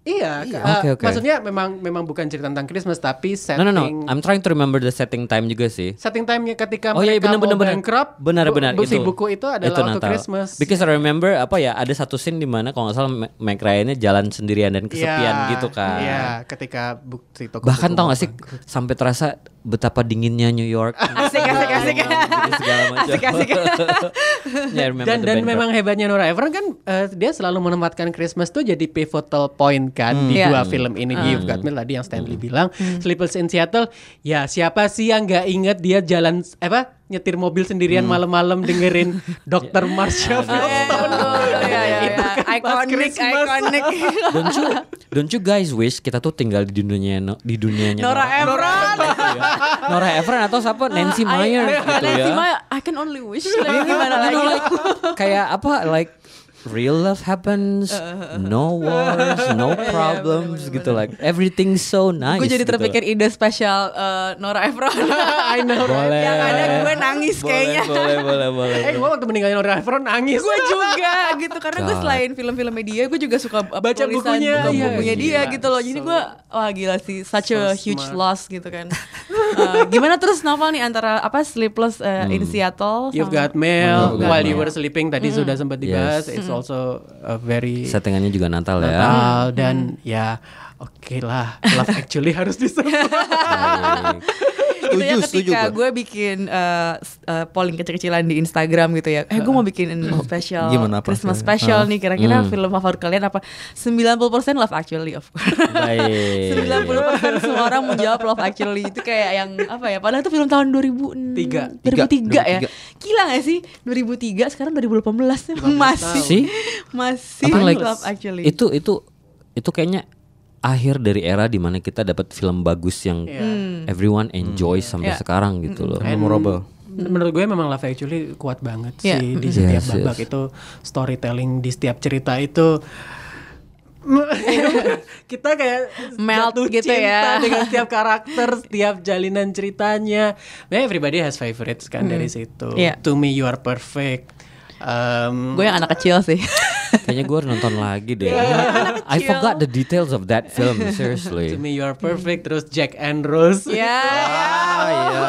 Iya, Iya. uh, Oke, oke. maksudnya memang memang bukan cerita tentang Christmas tapi No setting no no, I'm trying to remember the setting time juga sih. setting time-nya ketika Oh iya mereka benar benar mau benar. bankrupt. Benar bu- benar bu- si itu. buku itu adalah waktu Natal. Christmas. Because I remember apa ya ada satu scene di mana kalau nggak salah Ma- Meg Ryan-nya jalan sendirian dan kesepian Iya, gitu kan. Iya, ketika bukti toko Bahkan tau gak sih sampai terasa betapa dinginnya New York. Asik asik asik. Gitu segala macam. Asik asik. Yeah, dan dan memang hebatnya Nora Ephron kan eh, dia selalu menempatkan Christmas tuh jadi pivotal point kan di Iya. dua film ini di You've Got Mail tadi yang Stanley bilang Sleepless in Seattle ya siapa sih yang nggak inget dia jalan apa nyetir mobil sendirian malam-malam dengerin Dr. Marsha Feldstone Iya iya Itu Iconic iconic. don't you don't you guys wish kita tuh tinggal di dunia di dunianya Nora Ephron. Nora Ephron atau siapa Nancy I- Meyer gitu Nancy ya. Meyer, I can only wish. Lagi gimana lagi? like, kayak apa like real love happens, no wars, no problems gitu like everything so nice. Gue jadi gitu. terpikir ide spesial eh, Nora Ephron. I know Boleh. Yang ada gue nangis Boleh, kayaknya. Boleh, boleh, boleh. eh gue waktu meninggalnya Nora Ephron nangis gue juga gitu karena gue selain film-film dia gue juga suka uh, Baca tulisan bukunya, buku iya, bukunya dia gila. gitu loh jadi So- gue wah gila sih such a so huge smart. loss gitu kan Uh, gimana terus novel nih antara apa Sleepless uh, in Seattle You've sama- got mail You've Got while you were sleeping tadi sudah sempat dibahas. Yes. It's also a very Settingannya juga Natal ya. Natal dan ya oke lah Love Actually harus disebut. Baik. gitu ya Setuju, setuju ketika gue. gue bikin uh, uh, polling kecil-kecilan di Instagram gitu ya eh gue mau bikin special Gimana apa Christmas hasilnya? special nih kira-kira film favorit kalian apa 90% Love Actually of course Baik. 90% semua orang menjawab Love Actually itu kayak yang apa ya padahal itu film tahun 2000 Tiga. 2003 ya 2003. gila gak sih 2003 sekarang 2018 masih Sih. masih Apa like Love Actually itu itu itu kayaknya akhir dari era di mana kita dapat film bagus yang everyone enjoy sampai Iya. sekarang gitu loh. Memorable. Menurut gue memang Love Actually kuat banget Iya. sih di setiap Yes, babak yes. itu storytelling di setiap cerita itu kita kayak Melt jatuh gitu cinta ya. dengan setiap karakter, setiap jalinan ceritanya. Nah, everybody has favorites kan dari situ. Iya. To me you are perfect. Um, gue yang anak kecil sih Kayaknya gue harus nonton lagi deh. I kecil. forgot the details of that film To seriously. me you are perfect. Terus Jack and Rose. ya Ah iya.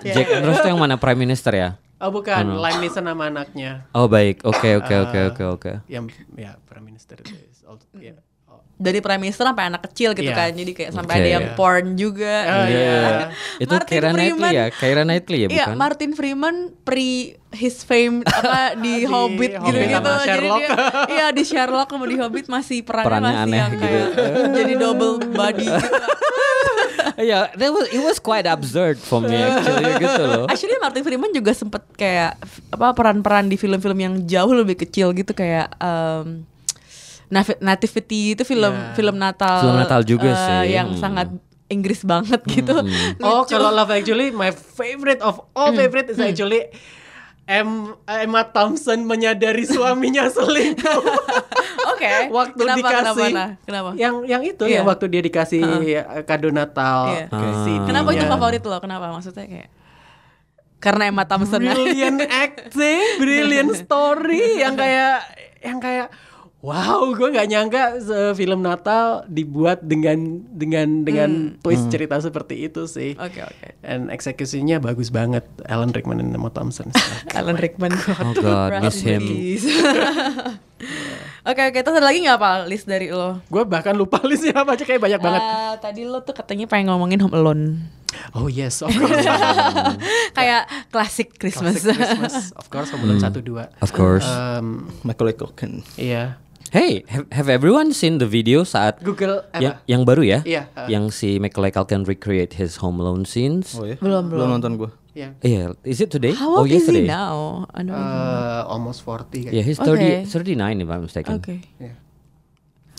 Ya. Jack and Rose tuh yang mana Prime Minister ya? Oh bukan, Lime Neeson sama anaknya. Oh baik, oke oke oke Ah. oke oke. Yang ya Prime Minister is also, ya. Oh. Dari prime minister sampai anak kecil gitu Iya. kan jadi kayak sampai Oke. ada yang porn juga Oh, gitu. iya. Itu Keira Knightley ya? Keira Knightley ya Iya, bukan? Martin Freeman pre his fame apa di, Di Hobbit gitu-gitu. sama Jadi dia iya di Sherlock sama di Hobbit masih perannya, Perannya masih aneh yang gitu. kayak jadi double body gitu. Iya, that was it was quite absurd for me actually gitu loh. Actually Martin Freeman juga sempet kayak apa peran-peran di film-film yang jauh lebih kecil gitu kayak um, Nativity itu film Iya. film Natal Film Natal juga eh, sih. yang Hmm. sangat Inggris banget gitu. Oh, Lucu. kalau Love Actually, my favorite of all favorite is actually Em, Emma Thompson menyadari suaminya selingkuh. Oke. waktu kenapa, dikasih Kenapa? Nah, kenapa? yang yang itu Iya. ya waktu dia dikasih eh, kado Natal Iya. ke CD-nya. Kenapa itu favorit lo? Kenapa maksudnya kayak karena Emma Thompson brilliant acting, brilliant story yang kayak yang kayak wow, gue nggak nyangka film Natal dibuat dengan dengan dengan twist cerita seperti itu sih. Oke oke. Dan eksekusinya bagus banget Alan Rickman dan Emma Thompson. Alan Rickman. Oh god, miss him. Oke oke, terus ada lagi nggak apa list dari lo? gue bahkan lupa listnya apa aja kayak banyak banget. Ah, tadi lo tuh katanya pengen ngomongin Home Alone. Oh yes, of course. Kayak klasik Christmas. Classic Christmas, of course, Home Alone satu dua. Of course. Um, Macaulay Culkin. iya. Hey, have, have everyone seen the video saat Google yang, apa? yang baru ya? Iya, uh. Yang si Macaulay Culkin recreate his Home Alone scenes. Oh ya? Belum, belum. nonton gua. Iya. Iya, is it today? How oh, old is he yesterday. now? I don't know. Uh, almost 40 Yeah, kayaknya. he's Okay. 30, 39 if I'm mistaken. Oke. Iya.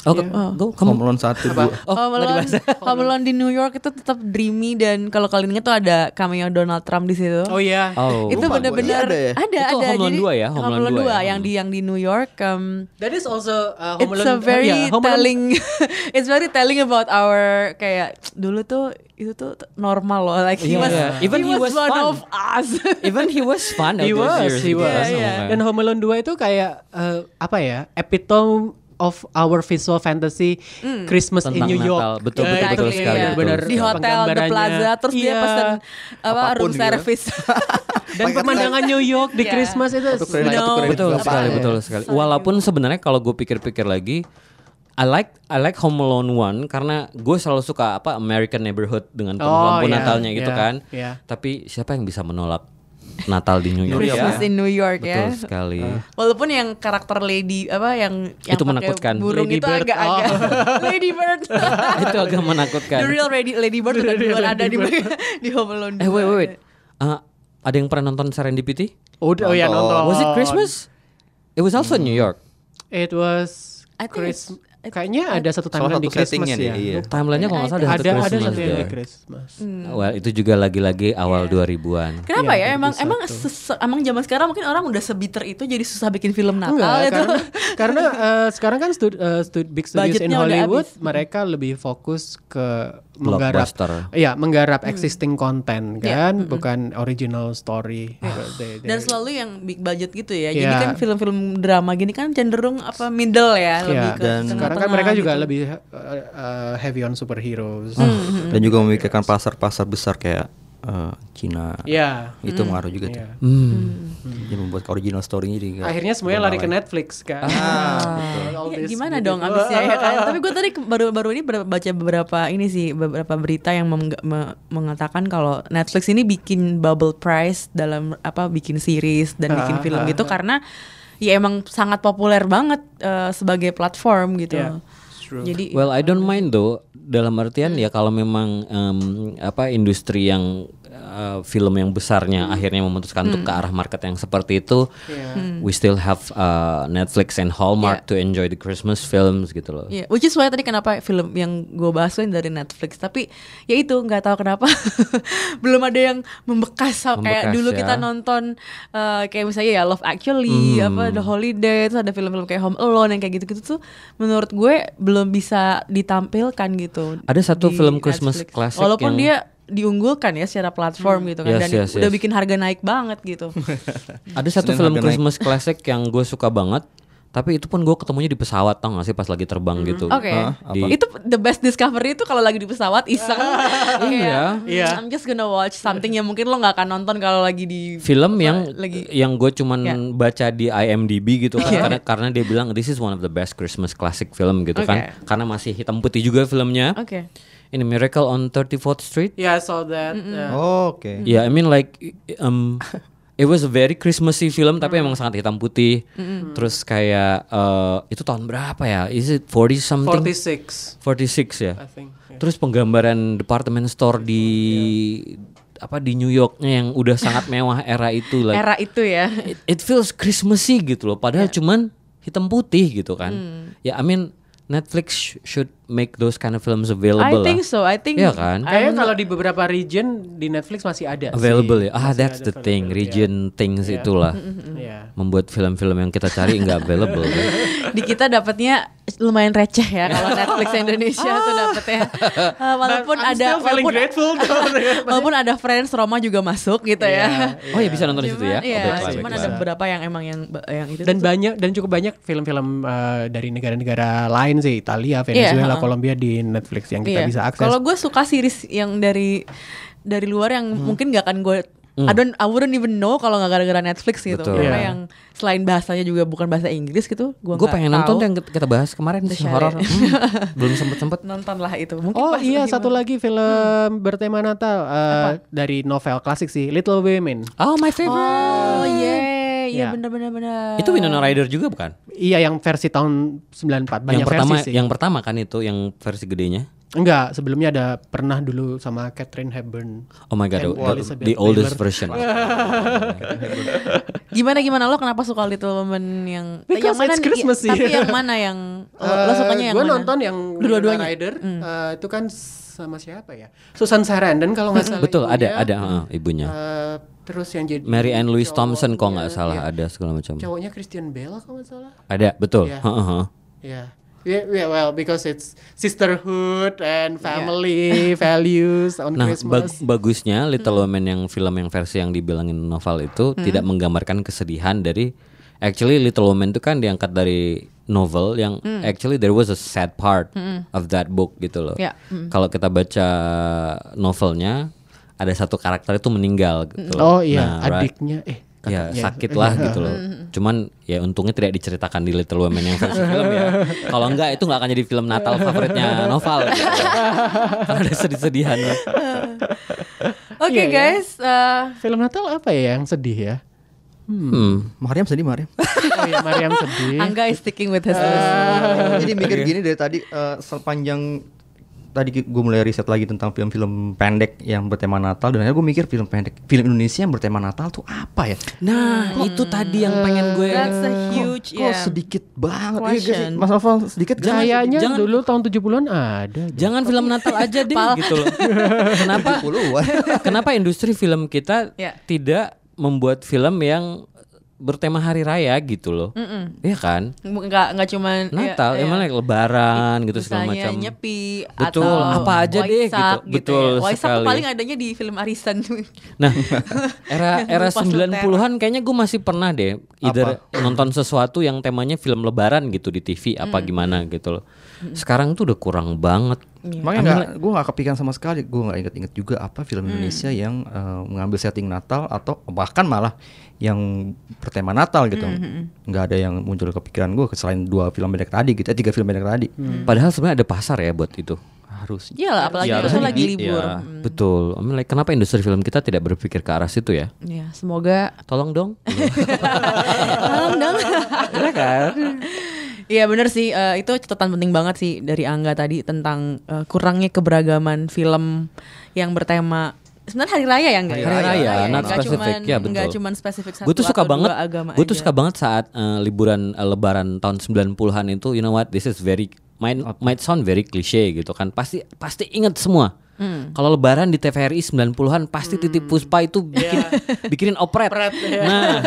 Oh, go, go, come Home Alone satu Apa? dua. Oh, Home Alone. Home Alone di New York itu tetap dreamy dan kalau kalian ingat tuh ada cameo Donald Trump di situ. Oh iya. Oh. itu benar-benar Iya, ada ada ya? ada. Itu Home Alone 2 ya? Home Alone 2 ya? yang di yang di New York. um, That is also uh, Home it's Alone. a very oh, iya, Home Alone- telling. it's very telling about our kayak dulu tuh itu tuh normal loh. Like he Iya, was, iya. Even he he was, was one fun. of us. Even he was fun He was, years he was. Iya, iya. Okay. Dan Home Alone 2 itu kayak uh, apa ya? Epitome of our visual fantasy Christmas in Tentang New York. Natal. Betul, betul, betul Exactly, sekali, iya. betul Benar di hotel The penggambarannya. Plaza terus dia Iya. pesen apa Apa pun room gitu. service. Dan pemandangan New York di Iya. Christmas itu Satu kredit, No. satu kredit. betul sekali ya? betul sekali walaupun sebenarnya kalau gue pikir-pikir lagi I like I like Home Alone One karena gue selalu suka apa American Neighborhood dengan penuh Oh, lampu iya, Natalnya gitu iya, kan iya. tapi siapa yang bisa menolak Natal di New York Christmas ya in New York betul ya. sekali Walaupun yang karakter lady apa yang yang Itu menakutkan. Burung Lady itu Bird. agak-agak Lady Bird. itu agak menakutkan The real Lady, Lady Bird udah duluan ada di di Home Alone. eh wait wait wait Uh, ada yang pernah nonton Serendipity Oh, oh ya nonton. was it Christmas it was also in New York It was I think Chris. Kayaknya ada satu timeline di Christmas ya. iya. timelinenya kalau nggak salah ada, Ada satu ada Christmas satu yang di there. Christmas. well itu juga lagi-lagi awal 2000-an Kenapa Iya, ya? Emang 2001. emang emang zaman sekarang mungkin orang udah sebiter itu jadi susah bikin film Natal Enggak, itu. karena karena eh, sekarang kan stud, eh, stud- big studios in Budgetnya udah Hollywood mereka lebih fokus ke menggarap iya menggarap existing content Iya, kan bukan original story They- they- Dan selalu yang big budget gitu ya. Jadi Iya. kan film-film drama gini kan cenderung apa middle ya, lebih Iya, ke dan sekarang kan mereka juga gitu. lebih eh, eh, heavy on superheroes. Dan juga memikirkan pasar-pasar besar kayak eh, Cina. Iya. Itu mengaruh juga tuh. Iya. Hmm. Dia membuat original story-nya juga. Akhirnya semuanya lari ke Netflix kan. All Ya, this gimana gitu. dong abisnya ya kan? Tapi gue tadi baru-baru ini baca beberapa ini sih beberapa berita yang meng- me- mengatakan kalau Netflix ini bikin bubble price dalam apa bikin series dan bikin Ah, film ah, gitu karena ya emang sangat populer banget eh, sebagai platform gitu. Yeah, true. Jadi Well, I don't mind though. Dalam artian ya kalau memang em, apa industri yang uh, film yang besarnya akhirnya memutuskan untuk ke arah market yang seperti itu, we still have uh, Netflix and Hallmark to enjoy the Christmas films gitu loh. Iya, which is why tadi kenapa film yang gue bahas tuh yang dari Netflix. Tapi ya itu nggak tahu kenapa belum ada yang membekas, so- kayak Membekas, dulu ya. kita nonton eh, kayak misalnya ya Love Actually, Hmm. apa The Holiday, terus ada film-film kayak Home Alone yang kayak gitu-gitu tuh menurut gue belum bisa ditampilkan gitu. Ada satu film Christmas Netflix. classic Walaupun yang- dia diunggulkan ya secara platform gitu kan Yes, dan yes, udah yes. bikin harga naik banget gitu. Ada satu film harga naik. Christmas classic yang gue suka banget, tapi itu pun gue ketemunya di pesawat tau gak sih pas lagi terbang gitu. Oke, Hah? Di- itu the best discovery itu kalau lagi di pesawat iseng. Iya. Iya. I'm just gonna watch something yang mungkin lo nggak akan nonton kalau lagi di film yang lagi- yang gue cuman Ya. baca di IMDb gitu kan Iya. karena karena dia bilang this is one of the best Christmas classic film gitu Oke. kan karena masih hitam putih juga filmnya Oke. Ini Miracle on 34th Street Yeah, I saw that. yeah. Oh, Oke. ya I mean like um it was a very Christmassy film tapi emang sangat hitam putih terus kayak eh, itu tahun berapa ya is it 40 something 46 46 ya I think. yeah. Terus penggambaran department store di apa di New Yorknya yang udah sangat mewah era itu like Era itu ya. it, it feels Christmassy gitu loh padahal cuman hitam putih gitu kan. Ya I mean Netflix sh- should make those kind of films I available think lah. so. I think Iya kan? Kayaknya kalau di beberapa region di Netflix masih ada. sih. Available ya. Ah, Masih that's the thing. Region things itulah. Iya. Membuat film-film yang kita cari nggak available. kan. di kita dapatnya lumayan receh ya kalau Netflix Indonesia tuh dapetnya. Eh, walaupun But I'm ada still feeling walaupun, grateful walaupun ada Friends Roma juga masuk gitu ya. Oh ya bisa nonton di situ ya. Cuman, Oh, iya, cuman baiklah. ada beberapa yang emang yang yang itu dan tuh- banyak dan cukup banyak film-film eh, dari negara-negara lain sih Italia, Venezuela, ha-ha. Kolombia di Netflix yang kita Iya. bisa akses. Kalau gue suka series yang dari dari luar yang Hmm. mungkin gak akan gue I don't I wouldn't even know kalau nggak gara-gara Netflix gitu. Betul. Karena Iya. yang selain bahasanya juga bukan bahasa Inggris gitu, gue Gue pengen nonton tuh yang kita bahas kemarin The horor. Hmm, belum sempet sempet. nonton lah itu. Mungkin Oh iya satu mau- lagi film bertema Natal eh, dari novel klasik sih Little Women. Oh my favorite. Oh iya, iya Ya. benar-benar benar. Itu Winona Ryder juga bukan? Iya yang versi tahun 94 banyak yang pertama, versi sih. yang pertama kan itu yang versi gedenya. Enggak, sebelumnya ada pernah dulu sama Catherine Hepburn. Oh my god, the, the oldest Taylor. version. Gimana gimana lo kenapa suka Little Women yang Because yang mana it's? Christmas sih. Tapi yang mana yang lo, lo sukanya yang gue mana? nonton yang Dua-duanya. Ryder eh, itu kan sama siapa ya? Susan Sarandon kalau nggak salah. Betul, ada ibunya. ada heeh, ibunya. Eh, terus yang jadi Mary Ann Louise Thompson kok nggak salah iya. ada segala macam. Cowoknya Christian Bale kalau nggak salah. Ada, betul. Iya. Heeh, heeh. Yeah. Yeah, yeah, well, because it's sisterhood and family values on Nah, bag- Christmas. bagusnya Little Women yang film yang versi yang dibilangin novel itu tidak menggambarkan kesedihan dari actually Little Women itu kan diangkat dari novel yang actually there was a sad part of that book gitu loh. Ya, Kalau kita baca novelnya ada satu karakter itu meninggal gitu Oh loh. iya, Nah, right. adiknya eh Ya sakit lah gitu loh. Cuman ya untungnya tidak diceritakan di Little Women yang versi film ya. Kalau enggak itu nggak akan jadi film Natal favoritnya novel. Gitu. Karena ada sedih-sedihannya. Oke Iya, ya. guys, eh, Film Natal apa ya yang sedih ya? Hmm. Mariam sedih Mariam. Oh iya, Mariam sedih. Angga is sticking with his Eh, list. Jadi mikir gini dari tadi eh, sepanjang tadi gue mulai riset lagi tentang film-film pendek yang bertema Natal dan akhirnya gue mikir film pendek film Indonesia yang bertema Natal tuh apa ya? Nah, itu tadi yang pengen gue That's a huge Kok yeah. sedikit banget sih? Question. Mas Novel sedikit? Kayaknya jangan- dulu tahun 70-an ada. Jangan film Natal aja deh gitu loh. Kenapa? Kenapa industri film kita Ya. tidak membuat film yang bertema hari raya gitu loh? Iya kan? Nggak nggak cuman Natal, ya, emang ya. like lebaran gitu segala Misalnya macam. nyepi Betul, atau apa aja deh Waisak gitu. Betul ya. Waisak sekali. paling adanya di film arisan Nah, era era Lupa 90-an kayaknya gue masih pernah deh either nonton sesuatu yang temanya film lebaran gitu di TV apa gimana gitu loh. Sekarang tuh udah kurang banget. Makanya nggak, gue nggak kepikiran sama sekali. Gue nggak inget-inget juga apa film Indonesia yang eh, mengambil setting Natal atau bahkan malah yang bertema Natal gitu. Nggak ada yang muncul ke kepikiran gue selain dua film pendek tadi gitu, eh, tiga film pendek tadi. Padahal sebenarnya ada pasar ya buat itu. Harus. Iya lah, apalagi Ya, itu lagi di- libur. iya. Hmm. Betul. I mean, like, kenapa industri film kita tidak berpikir ke arah situ ya? Ya, semoga Tolong dong. Tolong dong. Iya kan? Iya bener sih, eh, itu catatan penting banget sih dari Angga tadi tentang eh, kurangnya keberagaman film yang bertema sebenarnya hari raya ya enggak Hari raya, not Nggak spesifik. cuman, Ya, betul. nggak cuman spesifik satu Gue tuh suka banget. agama Gue tuh suka banget saat eh, liburan eh, Lebaran tahun 90-an itu, you know what? This is very might might sound very cliche gitu kan. Pasti pasti inget semua. Hmm. Kalau lebaran di TVRI 90-an pasti Titip Puspa itu bikin bikinin operet. Nah,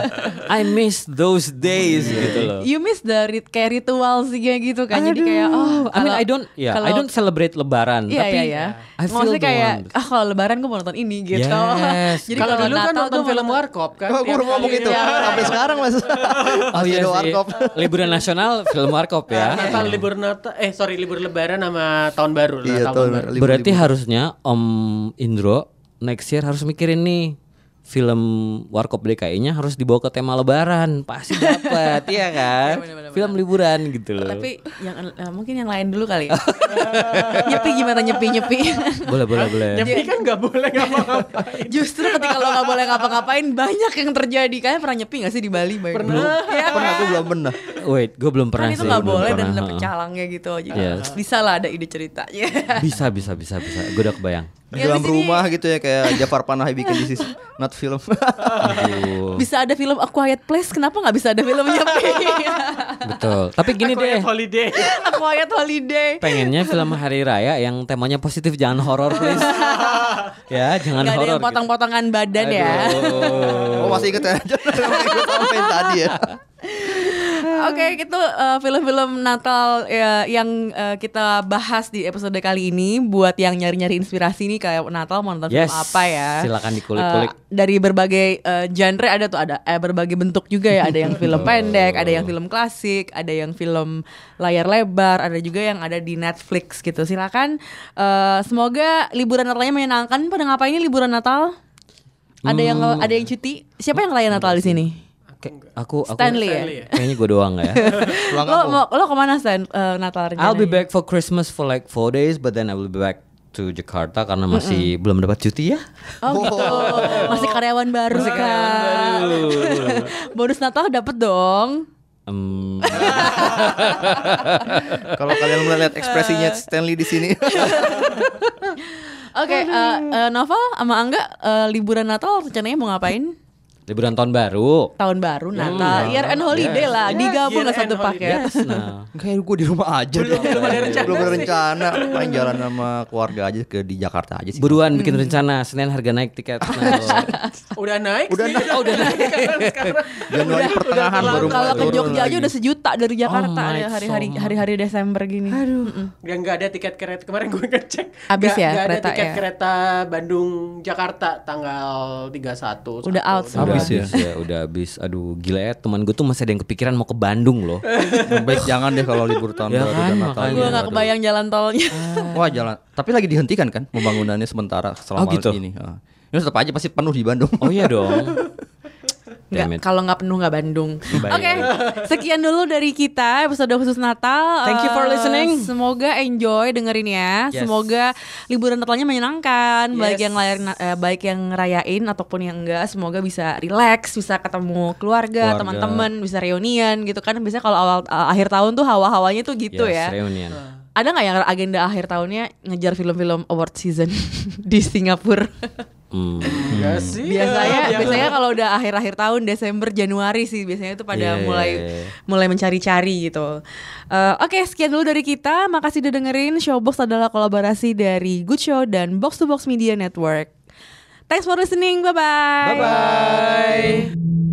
I miss those days gitu loh. You miss the rit kayak ritual sih kayak gitu kan. Jadi kayak oh I mean I don't ya I kalau- don't celebrate lebaran Iya tapi iya iya. I feel Maksudnya kayak ah kalau lebaran gue mau nonton ini gitu. Yes. Jadi Kalau dulu kan nonton film Warkop kan. Oh, gue tiap udah ngomong kali. itu Iya. sampai sekarang mas. Oh iya sih. warkop. Liburan nasional film warkop ya. Natal libur Natal eh sorry libur Lebaran sama tahun baru Iya, Natal tahun baru. Berarti libur. Om Indro next year harus mikirin nih film Warkop DKI-nya harus dibawa ke tema Lebaran, pasti dapat, iya kan? Film liburan gitu loh. Tapi yang eh, mungkin yang lain dulu kali ya. nyepi gimana nyepi nyepi. boleh boleh boleh. Nyepi kan nggak boleh ngapa-ngapain. Justru ketika lo nggak boleh ngapa-ngapain banyak yang terjadi. Kalian pernah nyepi gak sih di Bali? Pernah. Ya, Pernah gue belum pernah. Wait, gue belum pernah kan itu sih. nggak belum boleh dan pernah, ada heeh. pecalangnya gitu. Jadi Yes. bisa lah ada ide cerita. Yeah. Bisa bisa bisa bisa. Gue udah kebayang. Di Ya, dalam rumah gitu ya kayak Jafar Panahi bikin di sisi not film. Aduh. Bisa ada film A Quiet Place, kenapa nggak bisa ada filmnya? Betul. Tapi gini Quiet deh. holiday. A Quiet Holiday. Pengennya film hari raya yang temanya positif jangan horor please. ya, jangan Gak ada horor. gitu. potong-potongan badan ya. oh masih inget ya? Ikut sampai tadi ya. Oke, itu uh, film-film Natal ya, yang uh, kita bahas di episode kali ini. Buat yang nyari-nyari inspirasi nih kayak Natal mau nonton Yes, film apa ya? silakan dikulik-kulik. Uh, dari berbagai uh, genre ada tuh ada eh, berbagai bentuk juga ya. Ada yang film pendek, ada yang film klasik, ada yang film layar lebar, ada juga yang ada di Netflix gitu. Silakan. uh, semoga liburan Natalnya menyenangkan. Pada ngapain ini liburan Natal? Ada yang Hmm. ada yang cuti? Siapa yang ngelayan Natal di sini? Kayak aku aku Stanley ya? Stanley ya? Kayaknya gue doang ya. Pulang Lo, mau, lo ke mana Stan uh, Natal rencananya? I'll be back for Christmas for like four days, but then I will be back to Jakarta karena masih belum dapat cuti ya. Oh gitu, masih karyawan baru Masih karyawan baru. Bonus Natal dapet dong. Em, Kalau kalian melihat ekspresinya Stanley di sini. Oke, uh, uh, Novel sama Angga uh, liburan Natal rencananya mau ngapain? Liburan tahun baru. Tahun baru, Natal, year end holiday lah, digabung lah satu paket. Nah, Kayak gue di rumah aja belum, belum ada rencana. Belum ada rencana. Main jalan sama keluarga aja ke di Jakarta aja sih. buruan bikin rencana Senin harga naik tiket. Nah, Udah naik Udah sih. naik. Oh, udah naik. Sekarang. Januari pertengahan baru Kalau ke Jogja aja udah sejuta dari Jakarta Oh my ya hari-hari hari-hari Desember gini. Aduh. Udah nggak ada tiket kereta kemarin gue ngecek. Habis Nggak- ya, nggak ada kereta tiket ya? kereta Bandung Jakarta tanggal 31. Udah out Habis ya? ya, udah habis. Aduh, gila ya teman gue tuh masih ada yang kepikiran mau ke Bandung loh. Baik jangan deh kalau libur tahun Ya baru kan, dan Natal. Gue nggak Aduh. kebayang jalan tolnya. Wah jalan. Tapi lagi dihentikan kan pembangunannya sementara selama Oh, gitu? ini. Ini tetap aja pasti penuh di Bandung. Oh iya dong. Nggak, kalau nggak penuh nggak Bandung. Oke, Baik. sekian dulu dari kita episode khusus Natal. Thank you for Eh, listening. Semoga enjoy dengerin ya. Yes. Semoga liburan Natalnya menyenangkan, baik Yes. yang layar eh, baik yang rayain ataupun yang enggak. Semoga bisa relax, bisa ketemu keluarga, Keluarga. teman-teman, bisa reunian gitu kan. Biasanya kalau awal eh, akhir tahun tuh hawa-hawanya tuh gitu Yes, ya. reunian. Ada nggak yang agenda akhir tahunnya ngejar film-film award season di Singapura? Hmm. Enggak sih. biasanya Ya, biasanya kalau udah akhir-akhir tahun Desember Januari sih biasanya itu pada Iya, mulai iya, iya. mulai mencari-cari gitu. Eh, Oke sekian dulu dari kita. Makasih udah dengerin. Showbox adalah kolaborasi dari Good Show dan Box to Box Media Network. Thanks for listening. Bye bye. Bye bye.